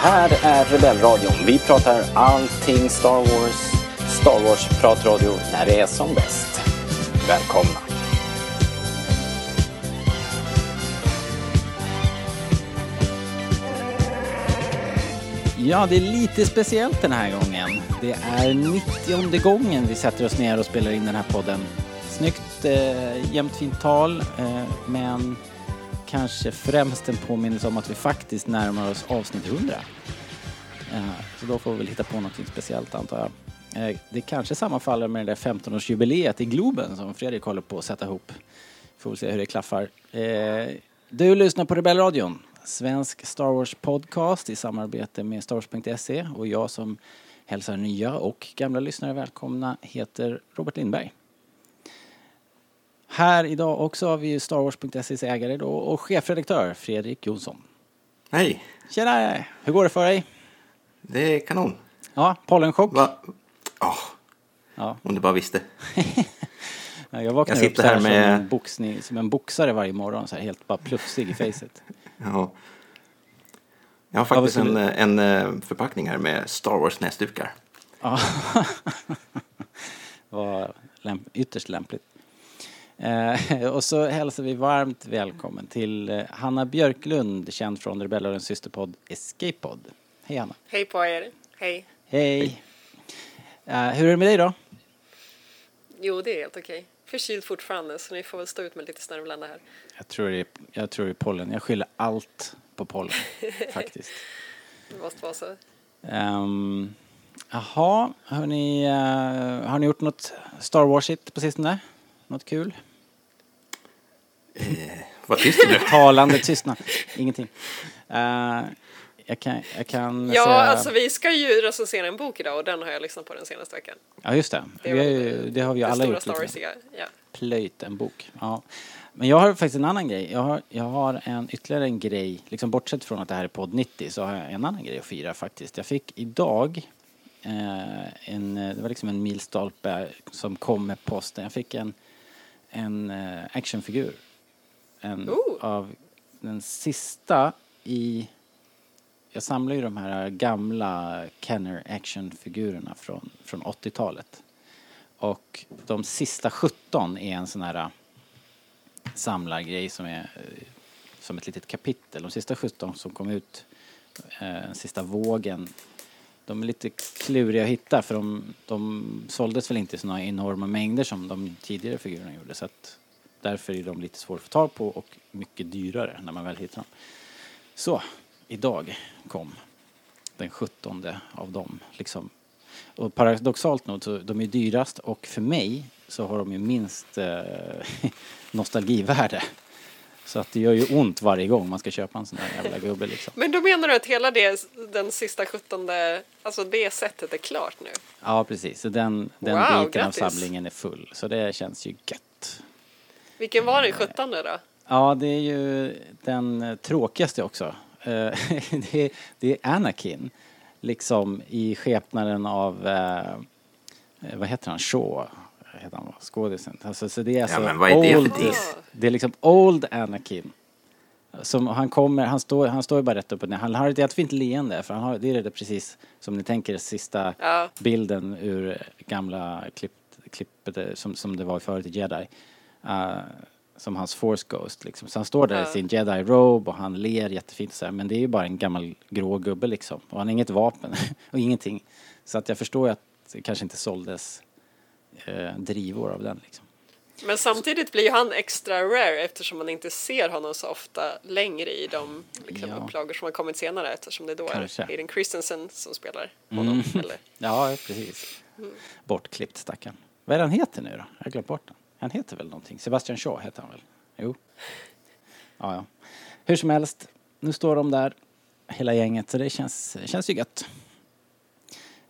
här är Rebellradion. Vi pratar allting Star Wars. Star Wars-pratradio när det är som bäst. Välkomna! Ja, det är lite speciellt den här gången. Det är 90 gången vi sätter oss ner och spelar in den här podden. Snyggt, eh, jämnt fint tal, eh, men kanske främst en påminnelse om att vi faktiskt närmar oss avsnitt 100. Eh, så då får vi väl hitta på något speciellt antar jag. Eh, det kanske sammanfaller med det där 15-årsjubileet i Globen som Fredrik håller på att sätta ihop. Får väl se hur det klaffar. Eh, du lyssnar på Rebellradion, svensk Star Wars podcast i samarbete med Starwars.se och jag som hälsar nya och gamla lyssnare välkomna heter Robert Lindberg. Här idag också har vi Star Wars.ses ägare då och chefredaktör Fredrik Jonsson. Hej! Tjena! Hur går det för dig? Det är kanon. Ja, pollenchock? Va? Oh, Ja. om du bara visste. Ja, Jag vaknar Jag upp sitter så här här som, med- en boxning, som en boxare varje morgon, så här helt bara plufsig i facet. Ja. Jag har faktiskt skulle en, en eh, förpackning här med Star Wars näsdukar. Ja. var lämp- ytterst lämpligt. Eh, och så hälsar vi varmt välkommen till eh, Hanna Björklund, känd från Rebellradions systerpodd Escape Pod. Hej Hanna! Hej på er. Hej. Hej! Eh, hur är det med dig då? Jo, det är helt okej. Förkyld fortfarande, så ni får väl stå ut med lite snörvlande här. Jag tror, det är, jag tror det är pollen. Jag skyller allt på pollen, faktiskt. Det måste vara så. Um, jaha, hörni, uh, har ni gjort något Star Wars-igt på sistone? Något kul? Vad tyst du nu. Talande tystnad. Ingenting. Uh, jag kan, jag kan Ja, säga... alltså vi ska ju recensera en bok idag och den har jag lyssnat på den senaste veckan. Ja, just det. Det, vi har ju, det har vi ju alla gjort. Star Lite. Warsiga. Ja. Plöjt en bok. Ja. Men jag har faktiskt en annan grej. Jag har, jag har en, ytterligare en grej. Liksom bortsett från att det här är podd 90 så har jag en annan grej att fira faktiskt. Jag fick idag eh, en, det var liksom en milstolpe som kom med posten. Jag fick en, en eh, actionfigur. En Ooh. av den sista i jag samlar ju de här gamla Kenner actionfigurerna från, från 80-talet. Och de sista 17 är en sån här äh, samlargrej som är eh, som ett litet kapitel. De sista 17 som kom ut, eh, den sista vågen, de är lite kluriga att hitta för de, de såldes väl inte i såna enorma mängder som de tidigare figurerna gjorde. Så att därför är de lite svåra att få tag på och mycket dyrare när man väl hittar dem. Så, idag kom den 17 av dem. Liksom. Och paradoxalt nog så de är dyrast och för mig så har de ju minst eh, nostalgivärde. Så att det gör ju ont varje gång man ska köpa en sån där jävla gubbe liksom. Men då menar du att hela det, den sista 17, alltså det sättet är klart nu? Ja precis, så den, den Wow, biten grattis. av samlingen är full. Så det känns ju gött. Vilken var den 17 då? Ja, det är ju den tråkigaste också. Eh, det, är, det är Anakin, liksom i skepnaden av, eh, vad heter han, Shaw, heter han skådisen. Alltså, så det är alltså men vad är det old, diss? det är liksom old Anakin. Som han kommer, han står, han står ju bara rätt upp och ner. Han har ett jättefint leende för han har, det är det precis som ni tänker sista Ja. bilden ur gamla klipp, klippet eh, som, som det var förut i Jedi. Eh, som hans force ghost liksom. Så han står där i sin jedi robe och han ler jättefint så här, men det är ju bara en gammal grå gubbe liksom. Och han har inget vapen och ingenting. Så att jag förstår ju att det kanske inte såldes eh, drivor av den liksom. Men samtidigt blir ju han extra rare eftersom man inte ser honom så ofta längre i de liksom, Ja. upplagor som har kommit senare eftersom det då Kanske. är Hayden Christensen som spelar honom. Eller? Ja, precis. Bortklippt stackarn. Vad är han heter nu då? Jag har glömt bort den. Han heter väl någonting? Sebastian Shaw heter han väl? Jo. Ja, ja. Hur som helst, nu står de där, hela gänget, så det känns, känns ju gött.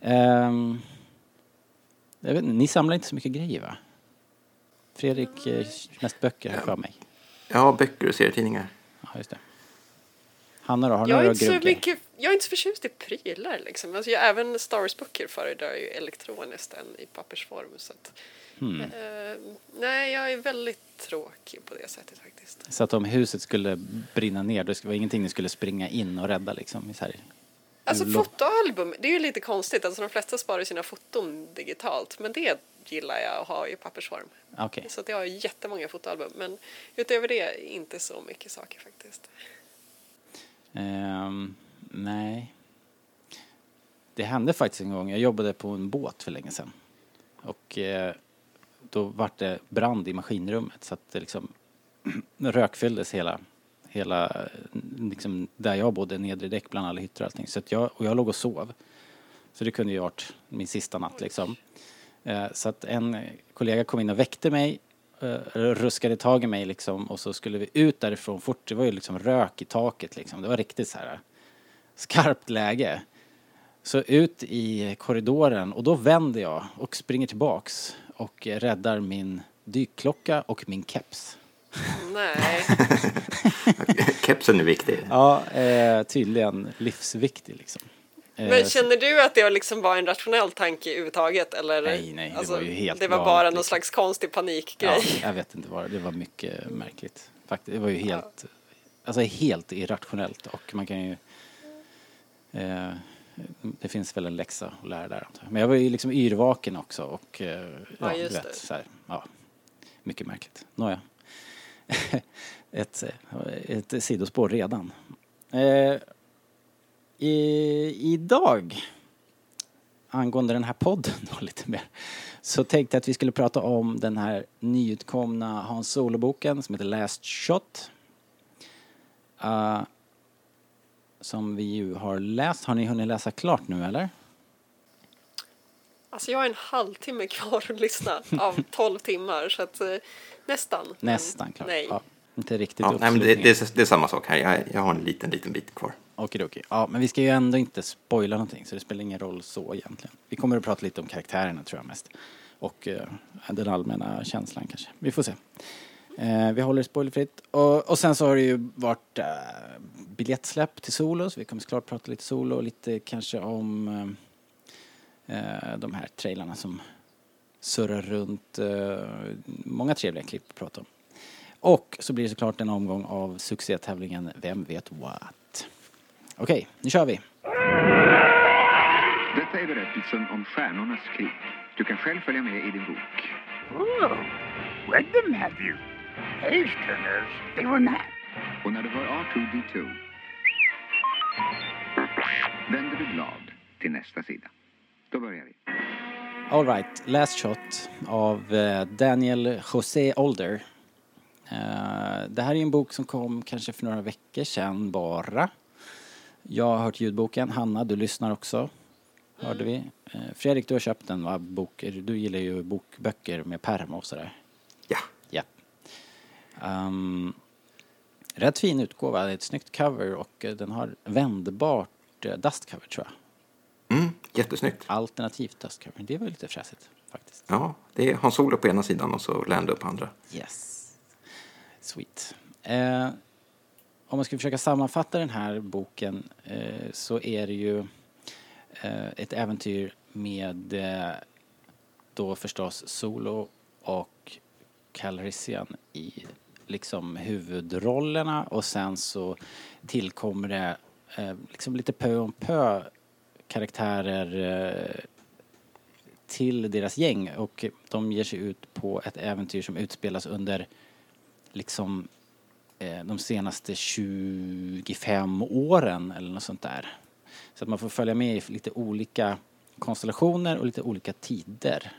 Ehm, jag vet inte, ni samlar inte så mycket grejer va? Fredrik, eh, mest böcker här för mig. Ja, böcker och serietidningar. Ja, just det. Hanna då, har Jag är, inte så mycket, jag är inte så förtjust i prylar liksom. Alltså, jag, även Star Wars-böcker föredrar ju elektroniskt än i pappersform. Så att, Hmm. eh, nej, jag är väldigt tråkig på det sättet faktiskt. Så att om huset skulle brinna ner, det vara ingenting ni skulle springa in och rädda liksom? Så här. Alltså fotoalbum, det är ju lite konstigt. Alltså de flesta sparar sina foton digitalt. Men det gillar jag att ha i pappersform. Okej. Så att jag har jättemånga fotoalbum. Men utöver det, inte så mycket saker faktiskt. Ehm, nej. Det hände faktiskt en gång. Jag jobbade på en båt för länge sedan. Och eh, då vart det brand i maskinrummet så att det liksom rökfylldes hela, hela liksom där jag bodde, nedre däck bland alla hytter och allting. Så att jag, och jag låg och sov. Så det kunde ju varit min sista natt liksom. Eh, så att en kollega kom in och väckte mig, eh, ruskade tag i mig liksom och så skulle vi ut därifrån fort. Det var ju liksom rök i taket liksom. Det var riktigt så här skarpt läge. Så ut i korridoren och då vänder jag och springer tillbaks och räddar min dykklocka och min keps. Nej, Kepsen är viktig. Ja, eh, tydligen livsviktig liksom. Eh, men känner du att det liksom var en rationell tanke överhuvudtaget? Eller? Nej, nej, det var ju helt Det var bara någon liksom. slags konstig panikgrej. Ja, jag vet inte vad det var mycket märkligt. Faktiskt, det var ju helt, alltså helt irrationellt och man kan ju eh, det finns väl en läxa att lära där. Men jag var ju liksom yrvaken också och eh, ja, just du vet, det. så här, ja, mycket märkligt. Nåja. ett, ett sidospår redan. Eh, i, idag angående den här podden då lite mer. Så tänkte jag att vi skulle prata om den här nyutkomna Hans Solo-boken som heter Last Shot. Uh, som vi ju har läst. Har ni hunnit läsa klart nu eller? Alltså jag har en halvtimme kvar att lyssna av 12 timmar så att eh, nästan. Nästan klart. Nej. Ja, inte riktigt Ja, nej, men det, det, är, det är samma sak här. Jag, jag har en liten, liten bit kvar. Okej, Ja, men vi ska ju ändå inte spoila någonting så det spelar ingen roll så egentligen. Vi kommer att prata lite om karaktärerna tror jag mest. Och eh, den allmänna känslan kanske. Vi får se. Eh, vi håller det spoilerfritt. Och, och sen så har det ju varit eh, biljettsläpp till Solo så vi kommer såklart prata lite Solo och lite kanske om eh, eh, de här trailarna som surrar runt. Eh, många trevliga klipp att prata om. Och så blir det såklart en omgång av succétävlingen Vem vet what? Okej, nu kör vi. Detta är berättelsen om Stjärnornas krig. Du kan själv följa med i din bok. Oh, read them, have you? Page turners, they were not. Och när du hör R2D2 vänder du blad till nästa sida. Då börjar vi. All right, Last Shot av eh, Daniel José Older. Eh, det här är en bok som kom kanske för några veckor sedan bara. Jag har hört ljudboken. Hanna, du lyssnar också. Hörde vi. Eh, Fredrik, du har köpt den va? Bok, du gillar ju bokböcker med pärm och sådär. Um, rätt fin utgåva. Det är ett snyggt cover och eh, den har vändbart eh, dustcover tror jag. mm, jättesnyggt. Alternativt dustcover. Det var lite fräsigt faktiskt. Ja, det är Hans Solo på ena sidan och så Lando på andra. Yes. Sweet. Eh, om man ska försöka sammanfatta den här boken eh, så är det ju eh, ett äventyr med eh, då förstås Solo och Calrissian i liksom huvudrollerna och sen så tillkommer det eh, liksom lite pö om pö karaktärer eh, till deras gäng och de ger sig ut på ett äventyr som utspelas under liksom eh, de senaste 25 åren eller något sånt där. Så att man får följa med i lite olika konstellationer och lite olika tider.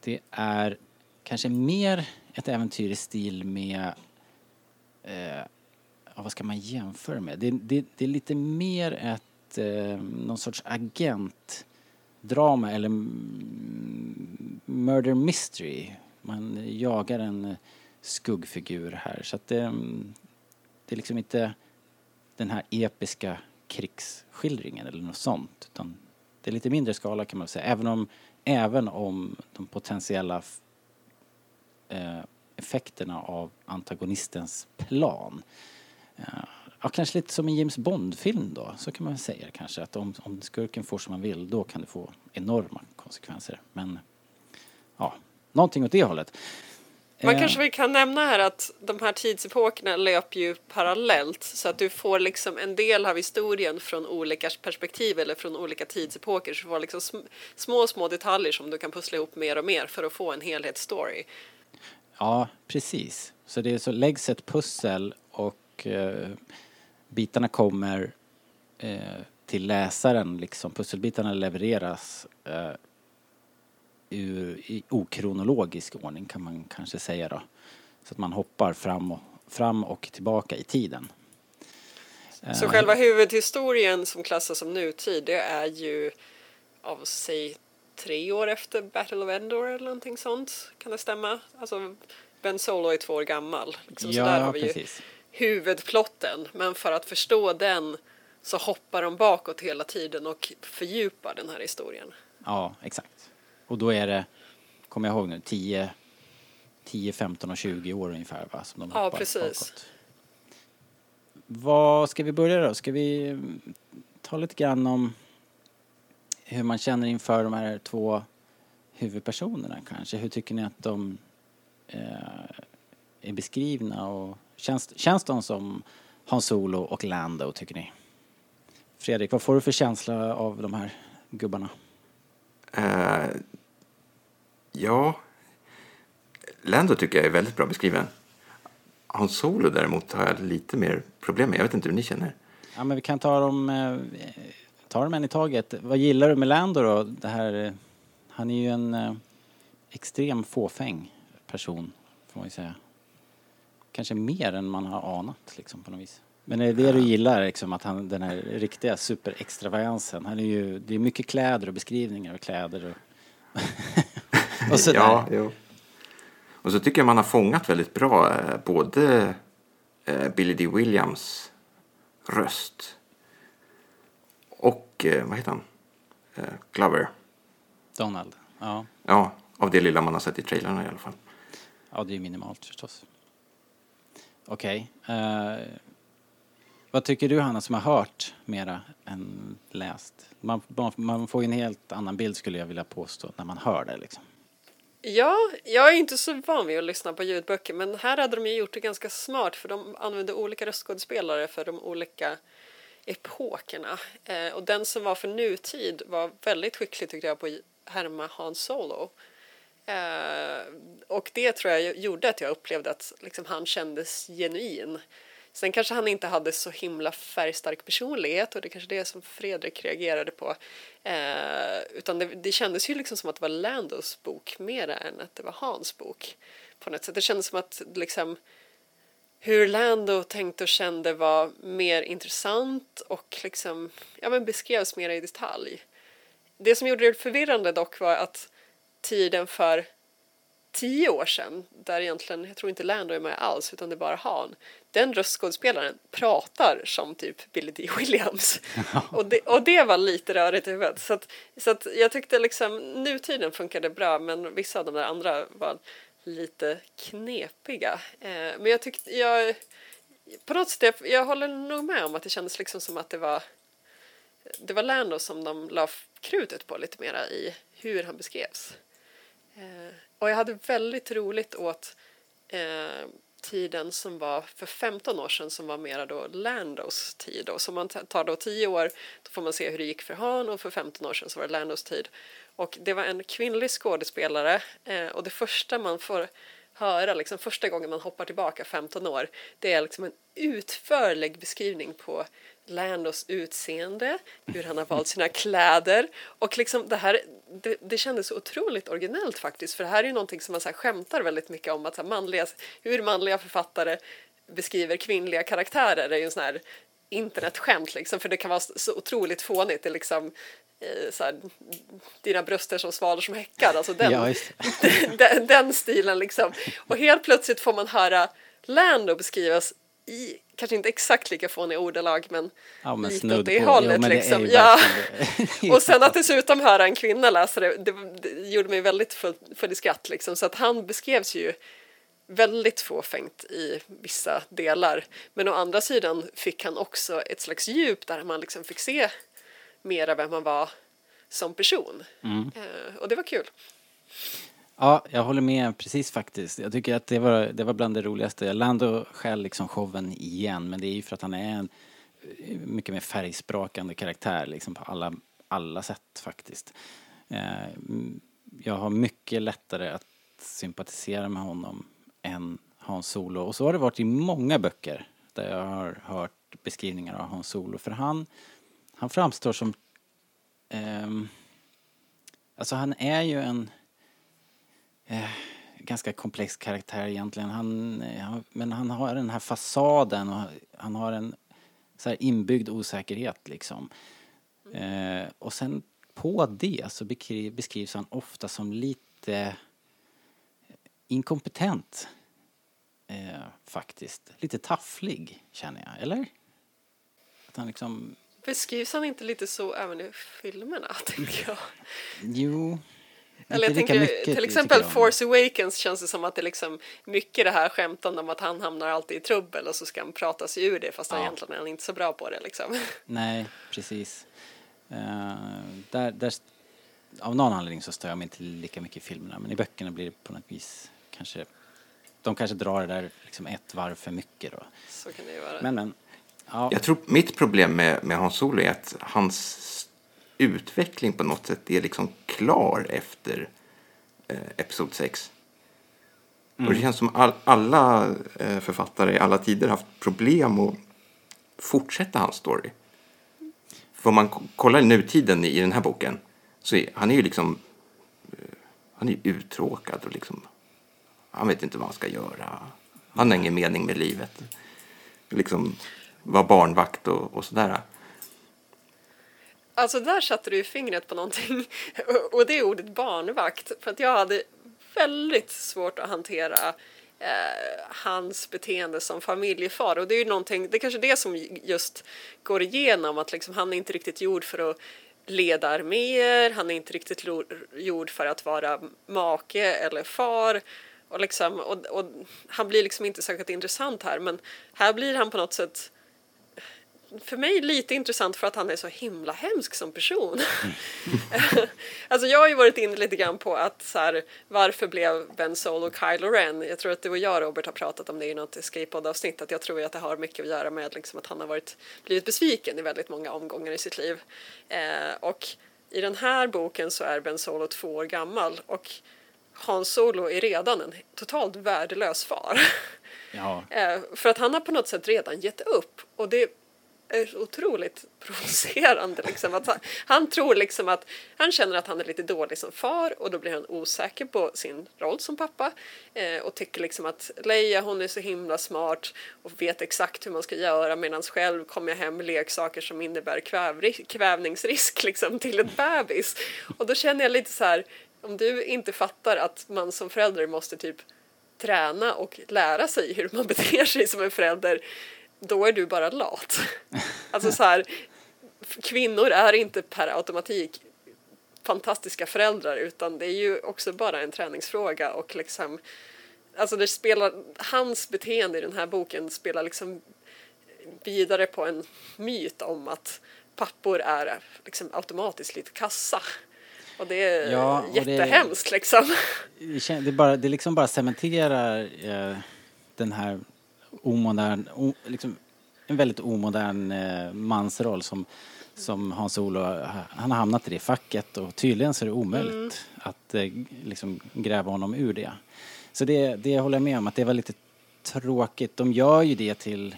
Det är kanske mer ett äventyr i stil med eh, ja, vad ska man jämföra med? Det, det, det är lite mer ett eh, någon sorts agentdrama eller murder mystery. Man jagar en eh, skuggfigur här så att det, det är liksom inte den här episka krigsskildringen eller något sånt utan det är lite mindre skala kan man säga även om, även om de potentiella effekterna av antagonistens plan eh, Ja, kanske lite som en James Bond-film då, så kan man säga kanske att om, om skurken får som man vill då kan det få enorma konsekvenser. Men ja, någonting åt det hållet. Man Eh, kanske vi kan nämna här att de här tidsepokerna löper ju parallellt så att du får liksom en del av historien från olika perspektiv eller från olika tidsepoker. Så du får liksom sm- små, små detaljer som du kan pussla ihop mer och mer för att få en helhetsstory. Ja, precis. Så det är så läggs ett pussel och eh, bitarna kommer eh, till läsaren liksom. Pusselbitarna levereras eh, ur, i okronologisk ordning kan man kanske säga då. Så att man hoppar fram och, fram och tillbaka i tiden. Så Eh, själva huvudhistorien som klassas som nutid det är ju av säg tre år efter Battle of Endor eller någonting sånt. Kan det stämma? Alltså Ben Solo är två år gammal. Liksom, så där Ja, har vi ju precis. huvudplotten. Men för att förstå den så hoppar de bakåt hela tiden och fördjupar den här historien. Ja, exakt. Och då är det, kommer jag ihåg nu, 10, 10 15 och 20 år ungefär va? Som de Ja, hoppar precis. bakåt. Vad ska vi börja då? Ska vi ta lite grann om hur man känner inför de här två huvudpersonerna kanske? Hur tycker ni att de eh, är beskrivna och känns, känns de som Hans Solo och Lando tycker ni? Fredrik, vad får du för känsla av de här gubbarna? Eh, ja, Lando tycker jag är väldigt bra beskriven. Hans Solo däremot har jag lite mer problem med. Jag vet inte hur ni känner. Ja, men vi kan ta dem, eh, ta dem en i taget. Vad gillar du med Lando då? Det här, han är ju en eh, extrem fåfäng person, får man ju säga. Kanske mer än man har anat liksom på något vis. Men är det det du gillar, liksom, att han, den här riktiga superextravagansen? Han är ju, det är mycket kläder och beskrivningar av kläder och, och sådär. Ja, jo. Och så tycker jag man har fångat väldigt bra eh, både eh, Billy D. Williams röst och, eh, vad heter han? Eh, Glover. Donald. Ja. Ja, av det lilla man har sett i trailrarna i alla fall. Ja, det är ju minimalt förstås. Okej. eh, vad tycker du Hanna som har hört mera än läst? Man, man, man får ju en helt annan bild skulle jag vilja påstå när man hör det liksom. Ja, jag är inte så van vid att lyssna på ljudböcker men här hade de ju gjort det ganska smart för de använde olika röstskådespelare för de olika epokerna. Eh, och den som var för nutid var väldigt skicklig tyckte jag på att härma Han Solo. Eh, och det tror jag gjorde att jag upplevde att liksom, han kändes genuin. Sen kanske han inte hade så himla färgstark personlighet och det är kanske det som Fredrik reagerade på. Eh, utan det, det kändes ju liksom som att det var Landos bok mer än att det var Hans bok. På något sätt. Det kändes som att liksom hur Lando tänkte och kände var mer intressant och liksom, ja, men beskrevs mer i detalj. Det som gjorde det förvirrande dock var att tiden för tio år sedan, där egentligen, jag tror inte Lando är med alls, utan det är bara Han, den röstskådespelaren pratar som typ Billy D. Williams. och, det, och det var lite rörigt i huvudet. Så, att, så att jag tyckte liksom nutiden funkade bra, men vissa av de där andra var lite knepiga. Eh, men jag tyckte, jag, på något sätt, jag, jag håller nog med om att det kändes liksom som att det var det var Lando som de la krutet på lite mera i hur han beskrevs. Eh, och jag hade väldigt roligt åt eh, tiden som var för 15 år sedan som var mera då Landos tid. Och som man tar då 10 år då får man se hur det gick för Han och för 15 år sedan så var det Landos tid. Och det var en kvinnlig skådespelare eh, och det första man får höra, liksom första gången man hoppar tillbaka 15 år, det är liksom en utförlig beskrivning på Landos utseende, hur han har valt sina kläder och liksom det här, det, det kändes så otroligt originellt faktiskt för det här är ju någonting som man så här skämtar väldigt mycket om att så manliga, hur manliga författare beskriver kvinnliga karaktärer är ju en sån här internetskämt liksom för det kan vara så otroligt fånigt. Det liksom så här, dina bröst är som svalor som häckar, alltså den, Ja, den, den stilen liksom. Och helt plötsligt får man höra Lando beskrivas i, kanske inte exakt lika fåniga ordalag men, Ja, men lite åt det på. hållet Jo, det liksom. ju Ja. det. Och sen att dessutom höra en kvinna läsa det, det, det gjorde mig väldigt full, full i skratt liksom. Så att han beskrevs ju väldigt fåfängt i vissa delar. Men å andra sidan fick han också ett slags djup där man liksom fick se mera vem han var som person. Mm. Eh, och det var kul. Ja, jag håller med precis faktiskt. Jag tycker att det var, det var bland det roligaste. Lando skäl liksom showen igen, men det är ju för att han är en eh, mycket mer färgsprakande karaktär liksom på alla, alla sätt faktiskt. Eh, mm, jag har mycket lättare att sympatisera med honom än Hans Solo. Och så har det varit i många böcker där jag har hört beskrivningar av Hans Solo. För han, han framstår som... ehm, alltså han är ju en eh, ganska komplex karaktär egentligen. Han, eh, han- men han har den här fasaden och han har en så här inbyggd osäkerhet liksom. Eh, och sen på det så beskri- beskrivs han ofta som lite inkompetent. Eh, faktiskt. Lite tafflig känner jag, eller? Att han liksom, Beskrivs han inte lite så även i filmerna, tänker jag? jo. Eller jag tänker, mycket, till exempel. Force Awakens känns det som att det liksom mycket det här skämtande om att han hamnar alltid i trubbel och så ska han prata sig ur det fast han Ja. egentligen är han inte så bra på det liksom. Nej, precis. Eh, där, där, av någon anledning så stör jag mig inte lika mycket i filmerna men i böckerna blir det på något vis kanske de kanske drar det där liksom ett varv för mycket då. Så kan det ju vara. Men men, ja. Jag tror mitt problem med, med Hans Solo är att hans utveckling på något sätt är liksom klar efter eh, Episod 6. Och det känns som all, alla eh, författare i alla tider haft problem att fortsätta hans story. För om man kollar nutiden i, i den här boken så är han är ju liksom eh, han är uttråkad och liksom han vet inte vad han ska göra. Han har ingen mening med livet. Liksom vara barnvakt och, och sådär. Alltså där satte du ju fingret på någonting. Och det är ordet barnvakt för att jag hade väldigt svårt att hantera eh, hans beteende som familjefar. Och det är ju någonting, det är kanske det som just går igenom att liksom han är inte riktigt gjord för att leda arméer, han är inte riktigt gjord för att vara make eller far. Och, liksom, och, och han blir liksom inte särskilt intressant här men här blir han på något sätt för mig lite intressant för att han är så himla hemsk som person. alltså jag har ju varit inne lite grann på att så här, varför blev Ben Solo Kylo Ren? Jag tror att du och jag Robert har pratat om det i något Escape-podd-avsnitt att jag tror att det har mycket att göra med liksom, att han har varit, blivit besviken i väldigt många omgångar i sitt liv. Eh, och i den här boken så är Ben Solo två år gammal och Han Solo är redan en totalt värdelös far. ja, Eh, för att han har på något sätt redan gett upp och det är otroligt provocerande. Liksom, att han, han tror liksom att han känner att han är lite dålig som far och då blir han osäker på sin roll som pappa eh, och tycker liksom att Leia hon är så himla smart och vet exakt hur man ska göra medan själv kommer jag hem med leksaker som innebär kvävri- kvävningsrisk liksom, till ett bebis. Och då känner jag lite så här om du inte fattar att man som förälder måste typ träna och lära sig hur man beter sig som en förälder, då är du bara lat. Alltså så här, kvinnor är inte per automatik fantastiska föräldrar utan det är ju också bara en träningsfråga och liksom Alltså det spelar, hans beteende i den här boken spelar liksom vidare på en myt om att pappor är liksom automatiskt lite kassa. Och det är Ja, och det- jättehemskt liksom. det, det, bara, det liksom bara cementerar eh, den här omodern, o, liksom, en väldigt omodern eh, mansroll som, som Hans-Olo, han har hamnat i det facket och tydligen så är det omöjligt att eh, liksom gräva honom ur det. Så det, det håller jag med om att det var lite tråkigt. De gör ju det till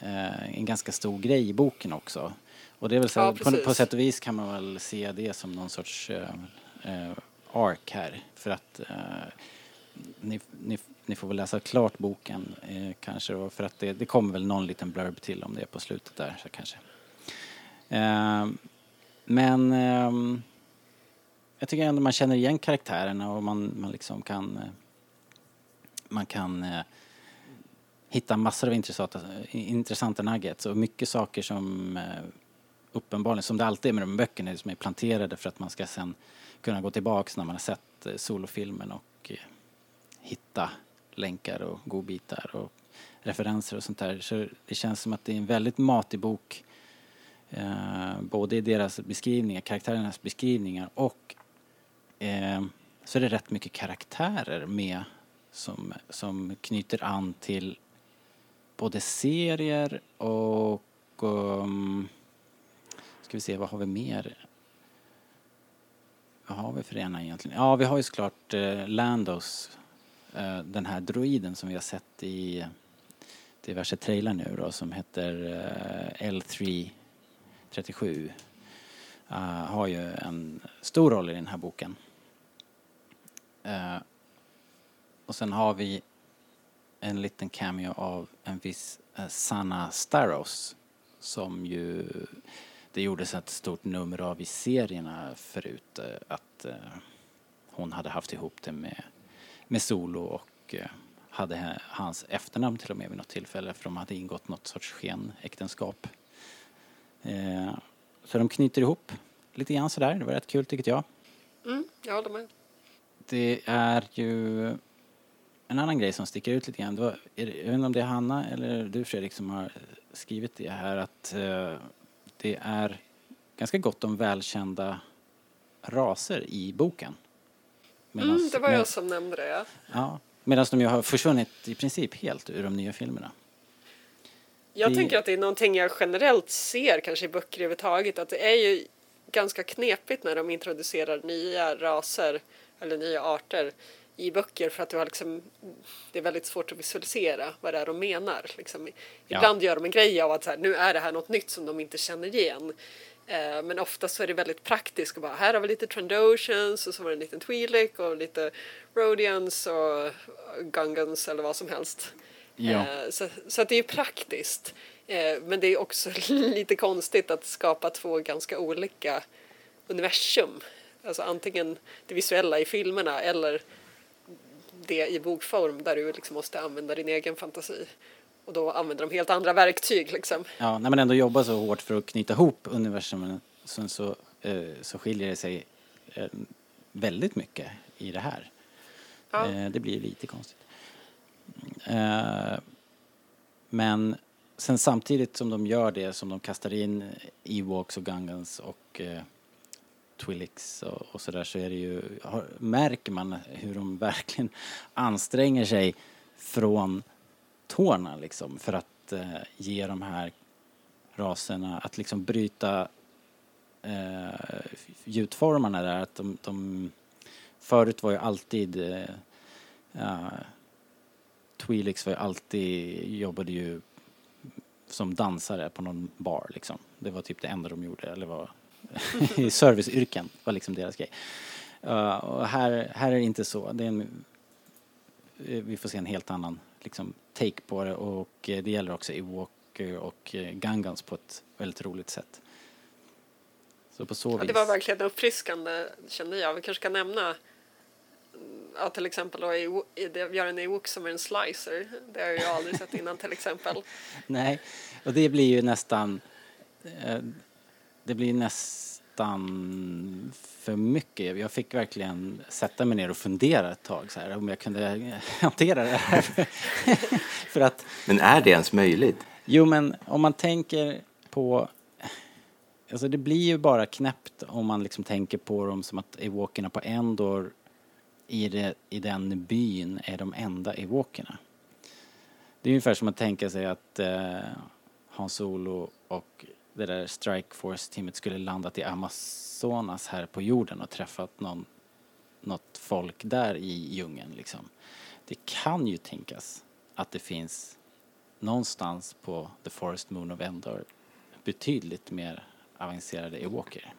eh, en ganska stor grej i boken också. Och det är väl så, Ja, på, på sätt och vis kan man väl se det som någon sorts eh, eh, arc här. För att eh, ni, ni, ni får väl läsa klart boken eh, kanske för att det, det kommer väl någon liten blurb till om det på slutet där så kanske. Eh, men eh, jag tycker ändå man känner igen karaktärerna och man, man liksom kan eh, man kan eh, hitta massor av intressanta, intressanta nuggets och mycket saker som eh, uppenbarligen, som det alltid är med de här böckerna, som är planterade för att man ska sen kunna gå tillbaks när man har sett eh, solofilmen och eh, hitta länkar och godbitar och referenser och sånt där. Så det känns som att det är en väldigt matig bok eh, både i deras beskrivningar, karaktärernas beskrivningar och eh, så är det rätt mycket karaktärer med som, som knyter an till både serier och um, ska vi se, vad har vi mer? Vad har vi för ena egentligen? Ja, vi har ju såklart eh, Landos, Eh, den här droiden som vi har sett i diverse trailer nu då som heter eh, L337. Uh, eh, har ju en stor roll i den här boken. Och sen har vi en liten cameo av en viss Sanna Starros som ju det gjordes ett stort nummer av i serierna förut att hon hade haft ihop det med, med Solo och eh, hade hans efternamn till och med vid något tillfälle för de hade ingått något sorts skenäktenskap. Eh, så de knyter ihop lite grann sådär, det var rätt kul tycker jag. Mm, jag håller med. Det är ju en annan grej som sticker ut lite grann. Det var, jag vet inte om det är Hanna eller du Fredrik som har skrivit det här att eh, det är ganska gott om välkända raser i boken. Mm, Medans- det var med- jag som nämnde det. Ja. Ja, medan de ju har försvunnit i princip helt ur de nya filmerna. Jag Det- tänker att det är någonting jag generellt ser kanske i böcker överhuvudtaget att det är ju ganska knepigt när de introducerar nya raser eller nya arter i böcker för att har liksom, det är väldigt svårt att visualisera vad det är de menar. Liksom, Ja. Ibland gör de en grej av att så här, nu är det här något nytt som de inte känner igen. Eh, men ofta så är det väldigt praktiskt och bara här har vi lite Trandoshans och så var det en liten Twi'lek och lite Rhodians och Gungans eller vad som helst. Ja. Eh, Så, så att det är praktiskt. Eh, Men det är också lite konstigt att skapa två ganska olika universum. Alltså antingen det visuella i filmerna eller det i bokform där du liksom måste använda din egen fantasi. Och då använder de helt andra verktyg liksom. Ja, när man ändå jobbar så hårt för att knyta ihop universumen så, så, eh, så skiljer det sig eh, väldigt mycket i det här. Ja. Eh, det blir lite konstigt. Men sen samtidigt som de gör det, som de kastar in Ewoks och Gungans och Twilix och, och sådär så är det ju, har, märker man hur de verkligen anstränger sig från tårna liksom för att eh, ge de här raserna, att liksom bryta eh, gjutformarna där. Att de, de, förut var ju alltid eh, ja, Twi'leks var ju alltid, jobbade ju som dansare på någon bar liksom. Det var typ det enda de gjorde, eller var i serviceyrken var liksom deras grej. Uh, och här, här är det inte så. Det är en, eh, vi får se en helt annan liksom, take på det och eh, det gäller också Ewok och eh, Gangans på ett väldigt roligt sätt. Så på så Ja, vis. det var verkligen uppfriskande kände jag. Vi kanske ska nämna ja, till exempel då, i- i- det- en Ewok som är en slicer. Det har jag ju aldrig sett innan till exempel. Nej, och det blir ju nästan... Eh, det blir nästan för mycket. Jag fick verkligen sätta mig ner och fundera ett tag så här, om jag kunde hantera det här. för att, Men är det ens möjligt? jo men om man tänker på... Alltså det blir ju bara knäppt om man liksom tänker på dem som att ewokerna på Endor i, det, i den byn är de enda ewokerna. Det är ungefär som att tänka sig att eh, Han Solo och det där Strike Force-teamet skulle landat i Amazonas här på jorden och träffat någon, något folk där i djungeln liksom. Det kan ju tänkas att det finns någonstans på The Forest Moon of Endor betydligt mer avancerade ewoker.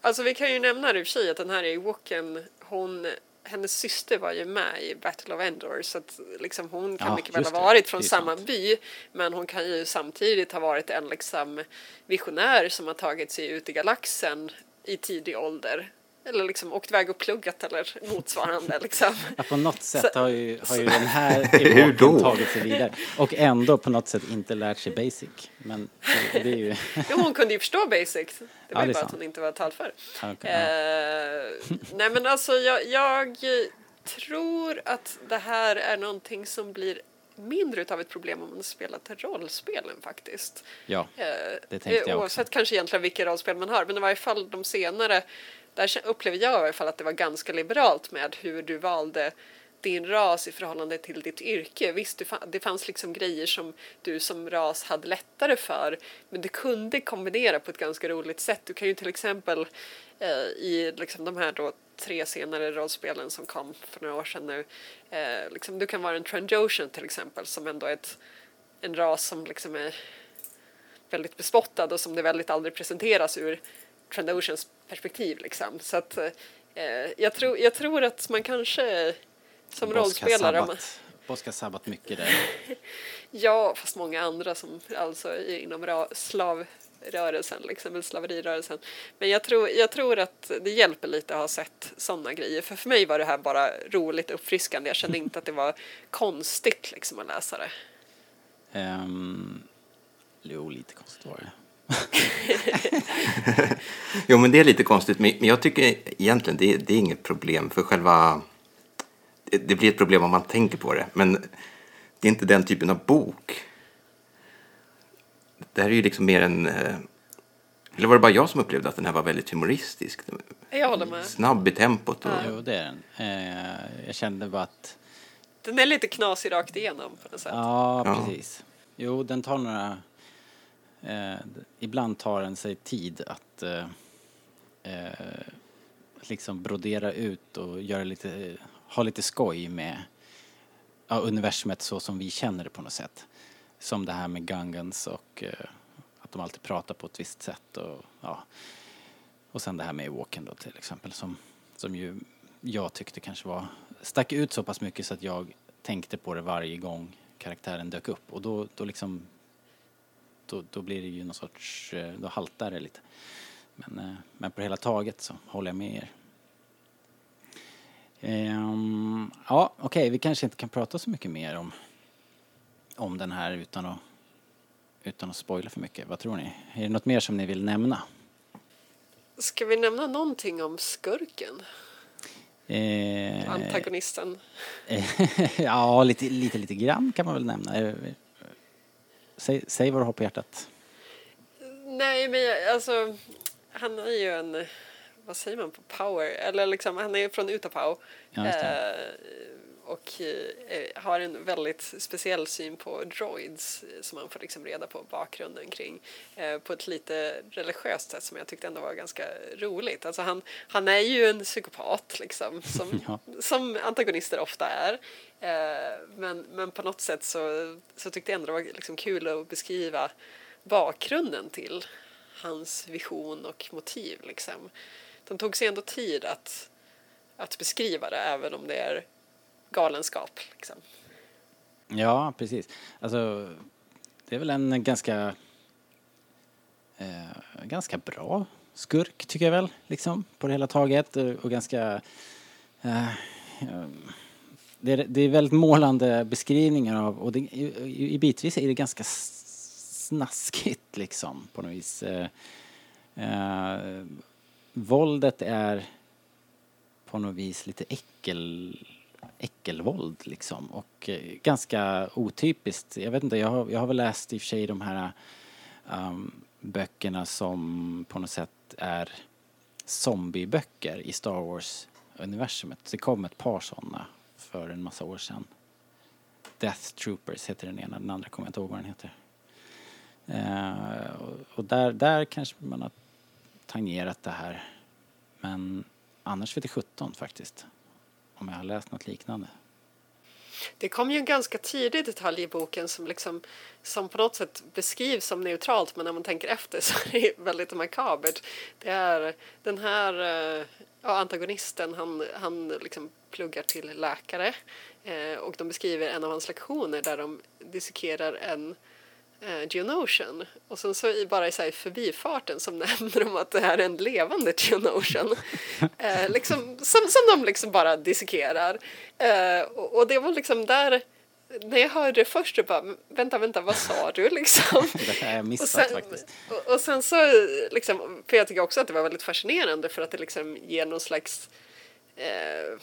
Alltså vi kan ju nämna det i och för sig att den här Ewoken, hon, hennes syster var ju med i Battle of Endor så att liksom hon kan Ja, mycket väl ha varit från samma sant. by men hon kan ju samtidigt ha varit en liksom visionär som har tagit sig ut i galaxen i tidig ålder. Eller liksom åkt iväg och pluggat eller motsvarande liksom. Ja, på något sätt Så- har ju, har ju den här då? tagit sig vidare. Och ändå på något sätt inte lärt sig basic. Men det, det är ju... Jo, hon kunde ju förstå basic. Det Ja, var det ju bara sant. att hon inte var talför. Ja. Eh, nej men alltså jag, jag tror att det här är någonting som blir mindre utav ett problem om man spelat rollspelen faktiskt. Ja, Eh, det tänkte jag också. Oavsett kanske egentligen vilka rollspel man har, men i varje fall de senare där upplever jag i alla fall att det var ganska liberalt med hur du valde din ras i förhållande till ditt yrke. Visst, det det fanns liksom grejer som du som ras hade lättare för, men du kunde kombinera på ett ganska roligt sätt. Du kan ju till exempel eh, i liksom de här då tre senare rollspelen som kom för några år sedan nu, eh, liksom, du kan vara en Trandoshan till exempel, som ändå är ett, en ras som liksom är väldigt bespottad och som det väldigt aldrig presenteras ur Trandoshans perspektiv liksom. Så att eh, jag, tror, jag tror att man kanske som Bosk har rollspelare man- sabbat- Bosk har sabbat mycket där. Ja, fast många andra som alltså är inom slavrörelsen, liksom, slaverirörelsen. Men jag tror, jag tror att det hjälper lite att ha sett sådana grejer. För för mig var det här bara roligt uppfriskande. Jag kände inte att det var konstigt liksom att läsa det. Um, jo, lite konstigt var det. Jo, men det är lite konstigt. Men jag tycker egentligen det, det är inget problem för själva... Det, det blir ett problem om man tänker på det. Men det är inte den typen av bok. Det här är ju liksom mer en... eh, Eller var det bara jag som upplevde att den här var väldigt humoristisk? Jag håller med. Snabb i tempot. Och, Jo, det är den. Eh, jag kände bara att... Den är lite knasig rakt igenom på något sätt. Ja, Ja. precis. Jo, den tar några... Eh, ibland tar den sig tid att eh, eh, liksom brodera ut och göra lite, ha lite skoj med ja, universumet så som vi känner det på något sätt. Som det här med Gungans och eh, att de alltid pratar på ett visst sätt och ja. Och sen det här med Walken då till exempel som, som ju jag tyckte kanske var, stack ut så pass mycket så att jag tänkte på det varje gång karaktären dök upp och då, då liksom då, då blir det ju någon sorts, eh, då haltar det lite. Men, eh, men på hela taget så håller jag med er. Ehm, ja, okej, vi kanske inte kan prata så mycket mer om, om den här utan att, utan att spoila för mycket. Vad tror ni? Är det något mer som ni vill nämna? Ska vi nämna någonting om skurken? Eh, Antagonisten? ja, lite, lite, lite grann kan man väl nämna. Säg, säg vad du har på hjärtat. Nej, men jag- alltså han är ju en, vad säger man på power, eller liksom han är ju från Utapau. Ja, eh, och eh, har en väldigt speciell syn på droids eh, som man får liksom reda på bakgrunden kring eh, på ett lite religiöst sätt som jag tyckte ändå var ganska roligt. Alltså han, han är ju en psykopat liksom som, Ja. som antagonister ofta är. Eh, men, men på något sätt så, så tyckte jag ändå det var liksom kul att beskriva bakgrunden till hans vision och motiv. Liksom. De tog sig ändå tid att, att beskriva det även om det är galenskap. Liksom. Ja, precis. Alltså, det är väl en ganska, eh, ganska bra skurk tycker jag väl, liksom, på det hela taget. Eh, och, ganska... Eh, det, är, det är väldigt målande beskrivningar av, och det, i, i, bitvis är det ganska snaskigt liksom, på något vis. Eh, eh, våldet är på något vis lite äckel, äckelvåld liksom och eh, ganska otypiskt. Jag vet inte, jag har, jag har väl läst i och för sig de här um, böckerna som på något sätt är zombieböcker i Star Wars-universumet. Det kom ett par sådana för en massa år sedan. Death Troopers heter den ena, den andra kommer jag inte ihåg vad den heter. Uh, och och där, där kanske man har tangerat det här. Men annars vet det 17 faktiskt. Om jag har läst något liknande. Det kom ju en ganska tidig detalj i boken som, liksom, som på något sätt beskrivs som neutralt men när man tänker efter så är det väldigt makabert. Det är den här eh, ja, antagonisten, han, han liksom pluggar till läkare eh, och de beskriver en av hans lektioner där de dissekerar en eh, Geonosian. Och sen så i, bara i så här förbifarten som nämner de att det här är en levande Geonosian. eh, liksom, som, som de liksom bara dissekerar. Eh, och, och det var liksom där, när jag hörde det först, jag bara, vänta, vänta, vad sa du liksom? Det har jag Och missat sen, faktiskt. och, och sen så, liksom, för jag tycker också att det var väldigt fascinerande för att det liksom ger någon slags, eh,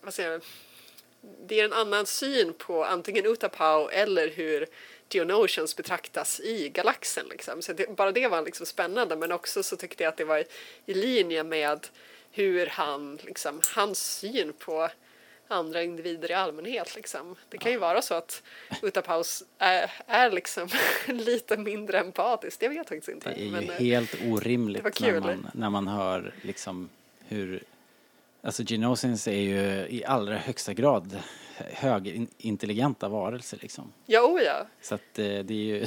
vad säger jag, det ger en annan syn på antingen Utapau eller hur Geonosians betraktas i galaxen. Liksom. Så det, bara det var liksom spännande men också så tyckte jag att det var i, i linje med hur han, liksom, hans syn på andra individer i allmänhet. Liksom. Det kan ju vara så att Utapaus är, är liksom lite mindre empatiskt. Jag vet faktiskt inte. Det är ju men, eh, helt orimligt när man, när man hör liksom hur... Alltså Genosins är ju i allra högsta grad högintelligenta varelser liksom. Ja, oh ja. Så att eh, det är ju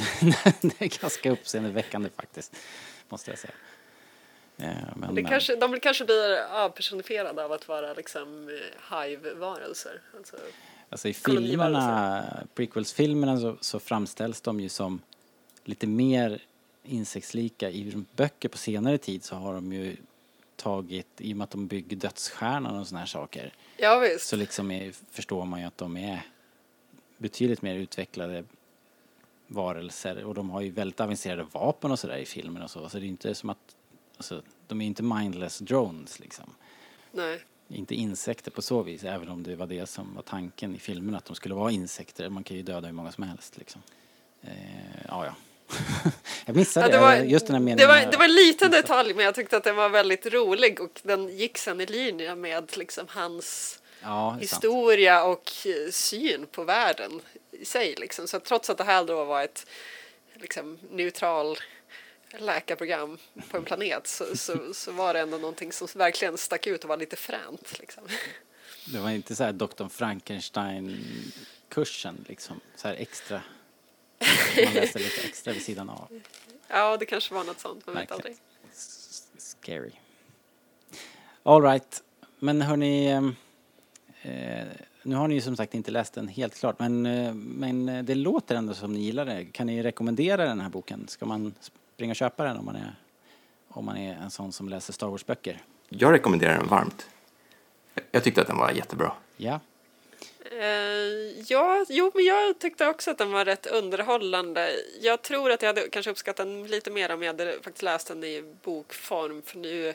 det är ganska uppseendeväckande faktiskt, måste jag säga. Eh, Men, Det men- kanske, de kanske blir avpersonifierade av att vara liksom eh, hive-varelser. Alltså, Alltså i filmerna, prequels-filmerna så, så framställs de ju som lite mer insektslika. I böcker på senare tid så har de ju tagit, i och med att de bygger dödsstjärnan och såna här saker, ja visst. så liksom är, förstår man ju att de är betydligt mer utvecklade varelser och de har ju väldigt avancerade vapen och sådär i filmen och så. Så det är inte som att, alltså, de är inte mindless drones liksom. Nej. Inte insekter på så vis, även om det var det som var tanken i filmen, att de skulle vara insekter. Man kan ju döda hur många som helst liksom. Eh, ja, ja. jag missade Ja, det, var, just den här meningen. det, var, det var en liten detalj men jag tyckte att den var väldigt rolig och den gick sen i linje med liksom hans ja, historia och syn på världen i sig. Liksom. Så trots att det här då var ett liksom, neutral läkarprogram på en planet så, så, så var det ändå någonting som verkligen stack ut och var lite fränt. Liksom. Det var inte så här Dr. Frankenstein-kursen liksom, så här extra. Man läste lite extra vid sidan av. Ja, det kanske var något sånt, man vet Verkligen. aldrig. S- Scary. All right. Men hörni, ehm, eh, nu har ni ju som sagt inte läst den helt klart, men, eh, men det låter ändå som ni gillar det. Kan ni rekommendera den här boken? Ska man springa och köpa den om man är, om man är en sån som läser Star Wars-böcker? Jag rekommenderar den varmt. Jag tyckte att den var jättebra. Ja. Uh, ja, jo, men jag tyckte också att den var rätt underhållande. Jag tror att jag hade kanske uppskattat den lite mer om jag hade faktiskt läst den i bokform. För nu,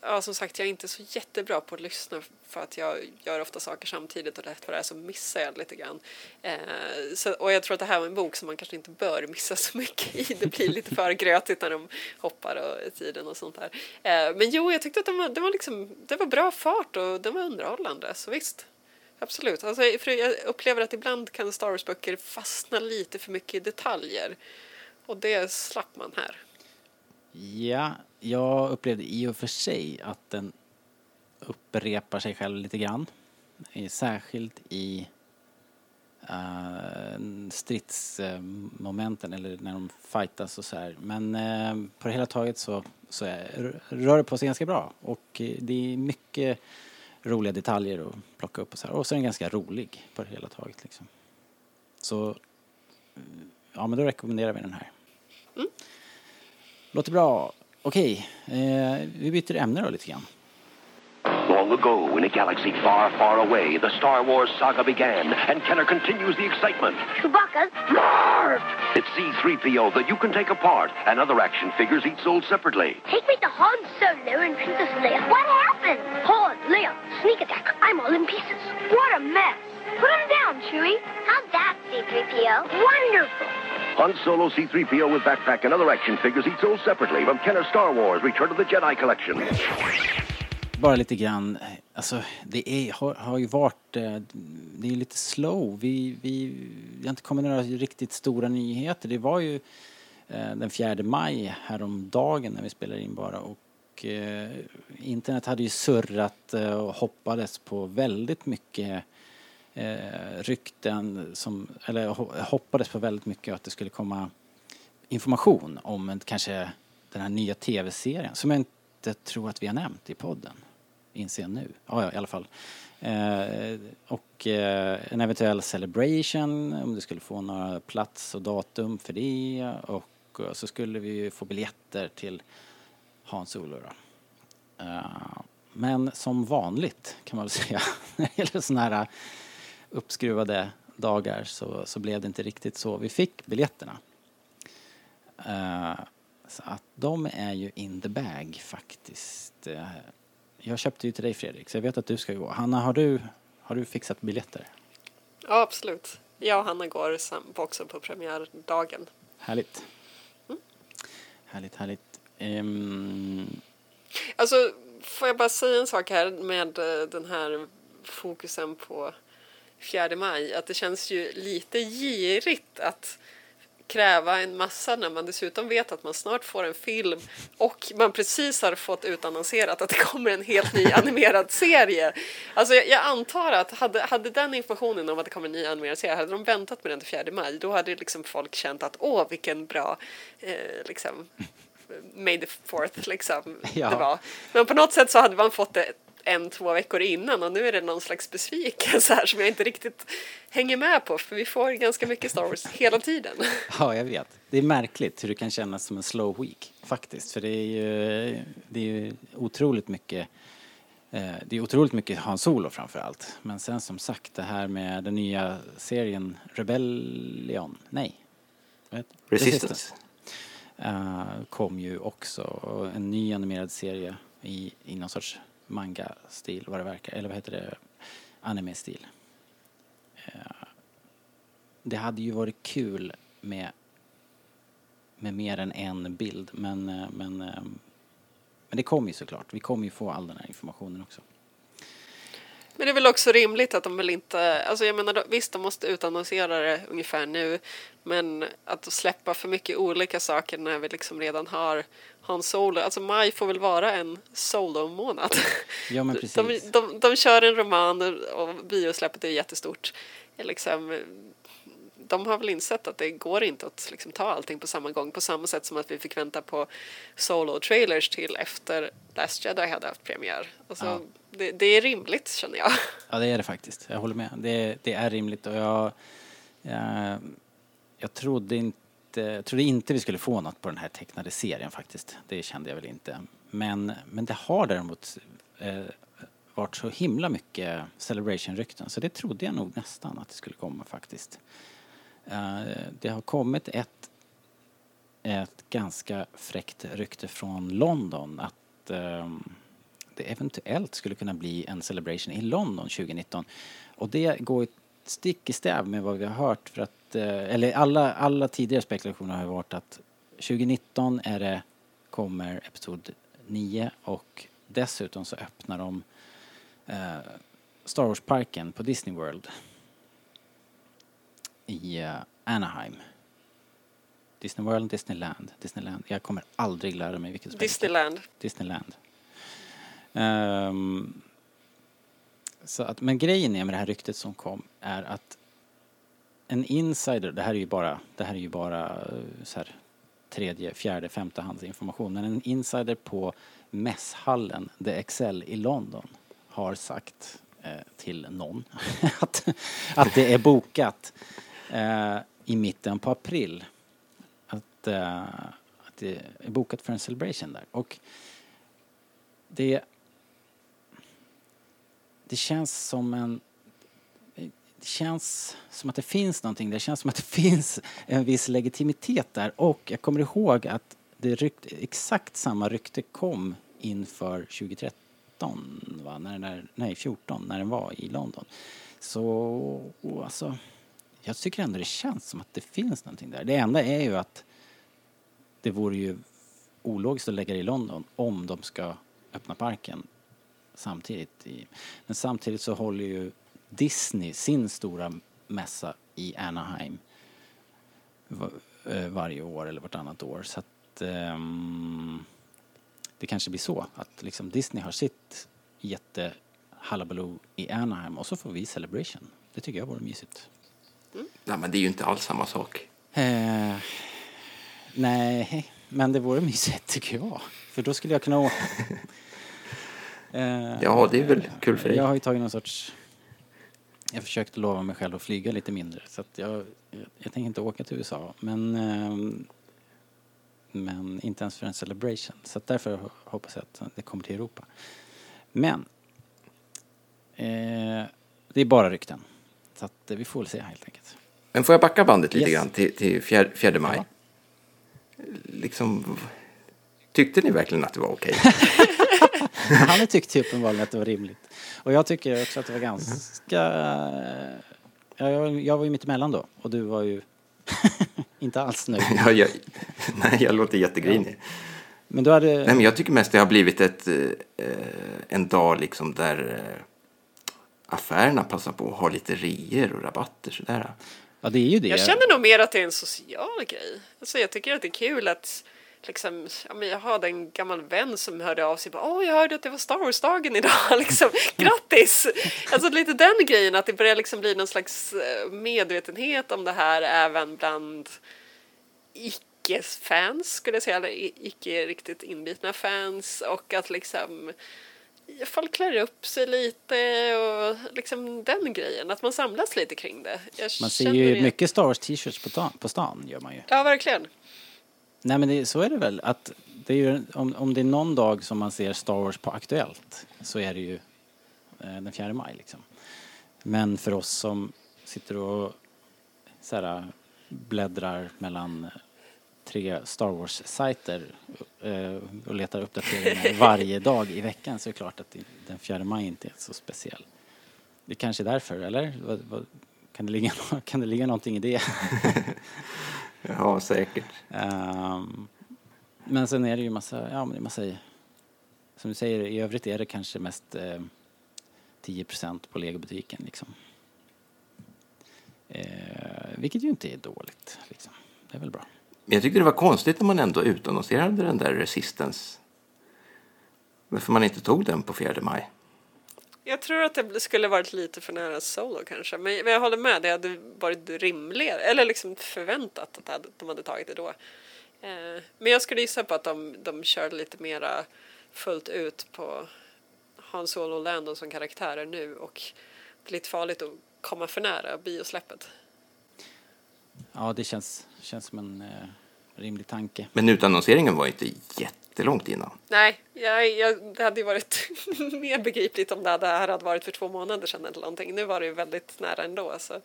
ja som sagt, jag är inte så jättebra på att lyssna för att jag gör ofta saker samtidigt och rätt vad det är så missar jag lite grann. Uh, så, och jag tror att det här var en bok som man kanske inte bör missa så mycket i. Det blir lite för grötigt när de hoppar och i tiden och sånt där. Uh, men jo, jag tyckte att den var, den var liksom, det var bra fart och den var underhållande, så visst. Absolut. Alltså, för jag upplever att ibland kan Star Wars-böcker fastna lite för mycket i detaljer. Och det slapp man här. Ja, jag upplevde i och för sig att den upprepar sig själv lite grann. Särskilt i uh, stridsmomenten eller när de fightas och så här. Men uh, på det hela taget så, så är, rör det på sig ganska bra och eh, det är mycket roliga detaljer att plocka upp och så här. Och så är den ganska rolig på det hela taget liksom. Så ja, men då rekommenderar vi den här. Låter bra. Okej, eh, vi byter ämne då lite grann. Long ago, in a galaxy far, far away, the Star Wars saga began, and Kenner continues the excitement. Chewbacca's Marv! It's C-3PO that you can take apart, and other action figures each sold separately. Take me to Han Solo and Princess Leia. What happened? Han, Leia, sneak attack. I'm all in pieces. What a mess. Put him down, Chewie. How's that, C-3PO? Wonderful. Han Solo C-3PO with backpack and other action figures each sold separately from Kenner Star Wars Return of the Jedi Collection. Bara lite grann, alltså det är, har, har ju varit, eh, det är lite slow. Vi, vi, det har inte kommit några riktigt stora nyheter. Det var ju eh, den 4 maj häromdagen när vi spelade in bara och eh, internet hade ju surrat eh, och hoppades på väldigt mycket eh, rykten som, eller hoppades på väldigt mycket att det skulle komma information om kanske den här nya tv-serien som jag inte tror att vi har nämnt i podden. Inser jag nu. Ja, ja, i alla fall. Eh, och eh, en eventuell celebration, om du skulle få några plats och datum för det. Och och så skulle vi ju få biljetter till Hans Solo då. Eh, men som vanligt kan man väl säga, när det gäller sådana här uppskruvade dagar så, så blev det inte riktigt så. Vi fick biljetterna. Eh, så att de är ju in the bag faktiskt. Eh, jag köpte ju till dig Fredrik, så jag vet att du ska gå. Hanna, har du, har du fixat biljetter? Ja, absolut. Jag och Hanna går också på premiärdagen. Härligt. Härligt, härligt. Ehm, Alltså, får jag bara säga en sak här med eh, den här fokusen på 4 maj. Att det känns ju lite girigt att kräva en massa när man dessutom vet att man snart får en film och man precis har fått utannonserat att det kommer en helt ny animerad serie. Alltså jag, jag antar att hade, hade den informationen om att det kommer en ny animerad serie, hade de väntat med den till 4 maj, då hade liksom folk känt att åh vilken bra eh, liksom May the fourth liksom Ja. det var. Men på något sätt så hade man fått det en, två veckor innan och nu är det någon slags besvikelse här som jag inte riktigt hänger med på för vi får ganska mycket Star Wars hela tiden. Ja, jag vet. Det är märkligt hur det kan kännas som en slow week faktiskt. För det är ju, det är ju otroligt mycket eh, det är otroligt mycket Han Solo framför allt. Men sen som sagt det här med den nya serien Rebellion, nej. det? Resistance. eh, kom ju också. En ny animerad serie i, i någon sorts manga-stil vad det verkar. Eller vad heter det? Anime-stil. Eh, det hade ju varit kul med, med mer än en bild. Men, eh, men, eh, men det kommer ju såklart. Vi kommer ju få all den här informationen också. Men det är väl också rimligt att de väl inte, alltså jag menar visst de måste utannonsera det ungefär nu men att släppa för mycket olika saker när vi liksom redan har han Solo, alltså maj får väl vara en solo-månad. Ja, men De, precis. de, de kör en roman och biosläppet är jättestort. Liksom, de har väl insett att det går inte att liksom ta allting på samma gång på samma sätt som att vi fick vänta på solo-trailers till efter Last Jedi hade haft premiär. Alltså, Ja. det, det är rimligt känner jag. Ja, det är det faktiskt. Jag håller med. Det, det är rimligt och jag, jag, jag trodde inte Eh, jag trodde inte vi skulle få något på den här tecknade serien faktiskt. Det kände jag väl inte. Men, men det har däremot eh, varit så himla mycket Celebration-rykten så det trodde jag nog nästan att det skulle komma faktiskt. Eh, det har kommit ett, ett ganska fräckt rykte från London att eh, det eventuellt skulle kunna bli en celebration i London 2019. Och det går stick i stäv med vad vi har hört för att, eh, eller alla, alla tidigare spekulationer har varit att 2019 är det, kommer Episod 9 och dessutom så öppnar de eh, Star Wars-parken på Disney World i eh, Anaheim. Disney World, Disneyland, Disneyland. Jag kommer aldrig lära mig vilket. Disneyland. Disneyland. Ehm, så att, men grejen är med det här ryktet som kom är att en insider, det här är ju bara, det här är ju bara eh, så här, tredje, fjärde, femte hands information, men en insider på mässhallen The Excel i London har sagt eh, till någon att, att det är bokat eh, i mitten på april. Att, eh, att det är bokat för en celebration där. Och det, det känns som en det känns som att det finns någonting, det känns som att det finns en viss legitimitet där och jag kommer ihåg att det rykte, exakt samma rykte kom inför 2013, va? När, när, nej 14, när den var i London. Så, alltså, jag tycker ändå det känns som att det finns någonting där. Det enda är ju att det vore ju ologiskt att lägga det i London om de ska öppna parken samtidigt. I, men samtidigt så håller ju Disney sin stora mässa i Anaheim va- eh, varje år eller vartannat år. Så att ehm, det kanske blir så att liksom Disney har sitt jätte halabaloo i Anaheim och så får vi Celebration. Det tycker jag vore mysigt. Nej, men det är ju inte alls samma sak. Eh, nej, men det vore mysigt tycker jag. För då skulle jag kunna åka. Eh, Ja, det är väl kul för dig. Jag har ju tagit någon sorts... Jag försökte lova mig själv att flyga lite mindre. Så att jag, jag, tänker inte åka till USA. Men, ehm, men inte ens för en celebration. Så därför hoppas jag att det kommer till Europa. Men eh, det är bara rykten. Så att vi får väl se helt enkelt. Men får jag backa bandet lite Yes. grann till, till fjär, fjärde maj? Ja. Liksom, tyckte ni verkligen att det var okej? Han tyckte ju uppenbarligen att det var rimligt. Och jag tycker också att det var ganska... Ja, jag, jag var ju mitt emellan då och du var ju inte alls nöjd. ja, jag, nej, jag låter jättegrinig. Men du hade... Nej, men jag tycker mest det har blivit ett, eh, en dag liksom där eh, affärerna passar på att ha lite rier och rabatter sådär. Ja, det är ju det. Jag känner nog mer att det är en social grej. Alltså jag tycker att det är kul att liksom, ja, men jag hade en gammal vän som hörde av sig. Åh, jag hörde att det var Star Wars-dagen idag. liksom, grattis! alltså lite den grejen, att det börjar liksom bli någon slags eh, medvetenhet om det här även bland icke-fans, skulle jag säga, eller icke riktigt inbitna fans. Och att liksom folk klär upp sig lite och liksom den grejen, att man samlas lite kring det. Jag Man ser ju mycket Star Wars t-shirts på, på stan, gör man ju. Ja, verkligen. Nej men det, så är det väl. Att det är ju, om, om det är någon dag som man ser Star Wars på Aktuellt så är det ju eh, den 4 maj liksom. Men för oss som sitter och så här, bläddrar mellan tre Star Wars-sajter eh, och letar uppdateringar varje dag i veckan så är det klart att den 4 maj inte är så speciell. Det kanske är därför, eller? Vad, vad, kan, det ligga, kan det ligga någonting i det? Ja, säkert. Ehm, men sen är det ju massa, ja men det är massa, som du säger, i övrigt är det kanske mest eh, 10% på legobutiken liksom. Eh, vilket ju inte är dåligt liksom. Det är väl bra. Men jag tyckte det var konstigt när man ändå utannonserade den där Resistance. Varför man inte tog den på 4 maj. Jag tror att det skulle varit lite för nära solo kanske. Men men jag håller med, det hade varit rimligare, eller liksom förväntat att de hade tagit det då. Eh, Men jag skulle gissa på att de, de kör lite mera fullt ut på Han Solo och Lando som karaktärer nu och det är lite farligt att komma för nära biosläppet. Ja, det känns, känns som en eh, rimlig tanke. Men utannonseringen var inte jättelångt innan. Nej, jag, jag, det hade ju varit mer begripligt om det här hade varit för två månader sedan eller någonting. Nu var det ju väldigt nära ändå. Så, eh,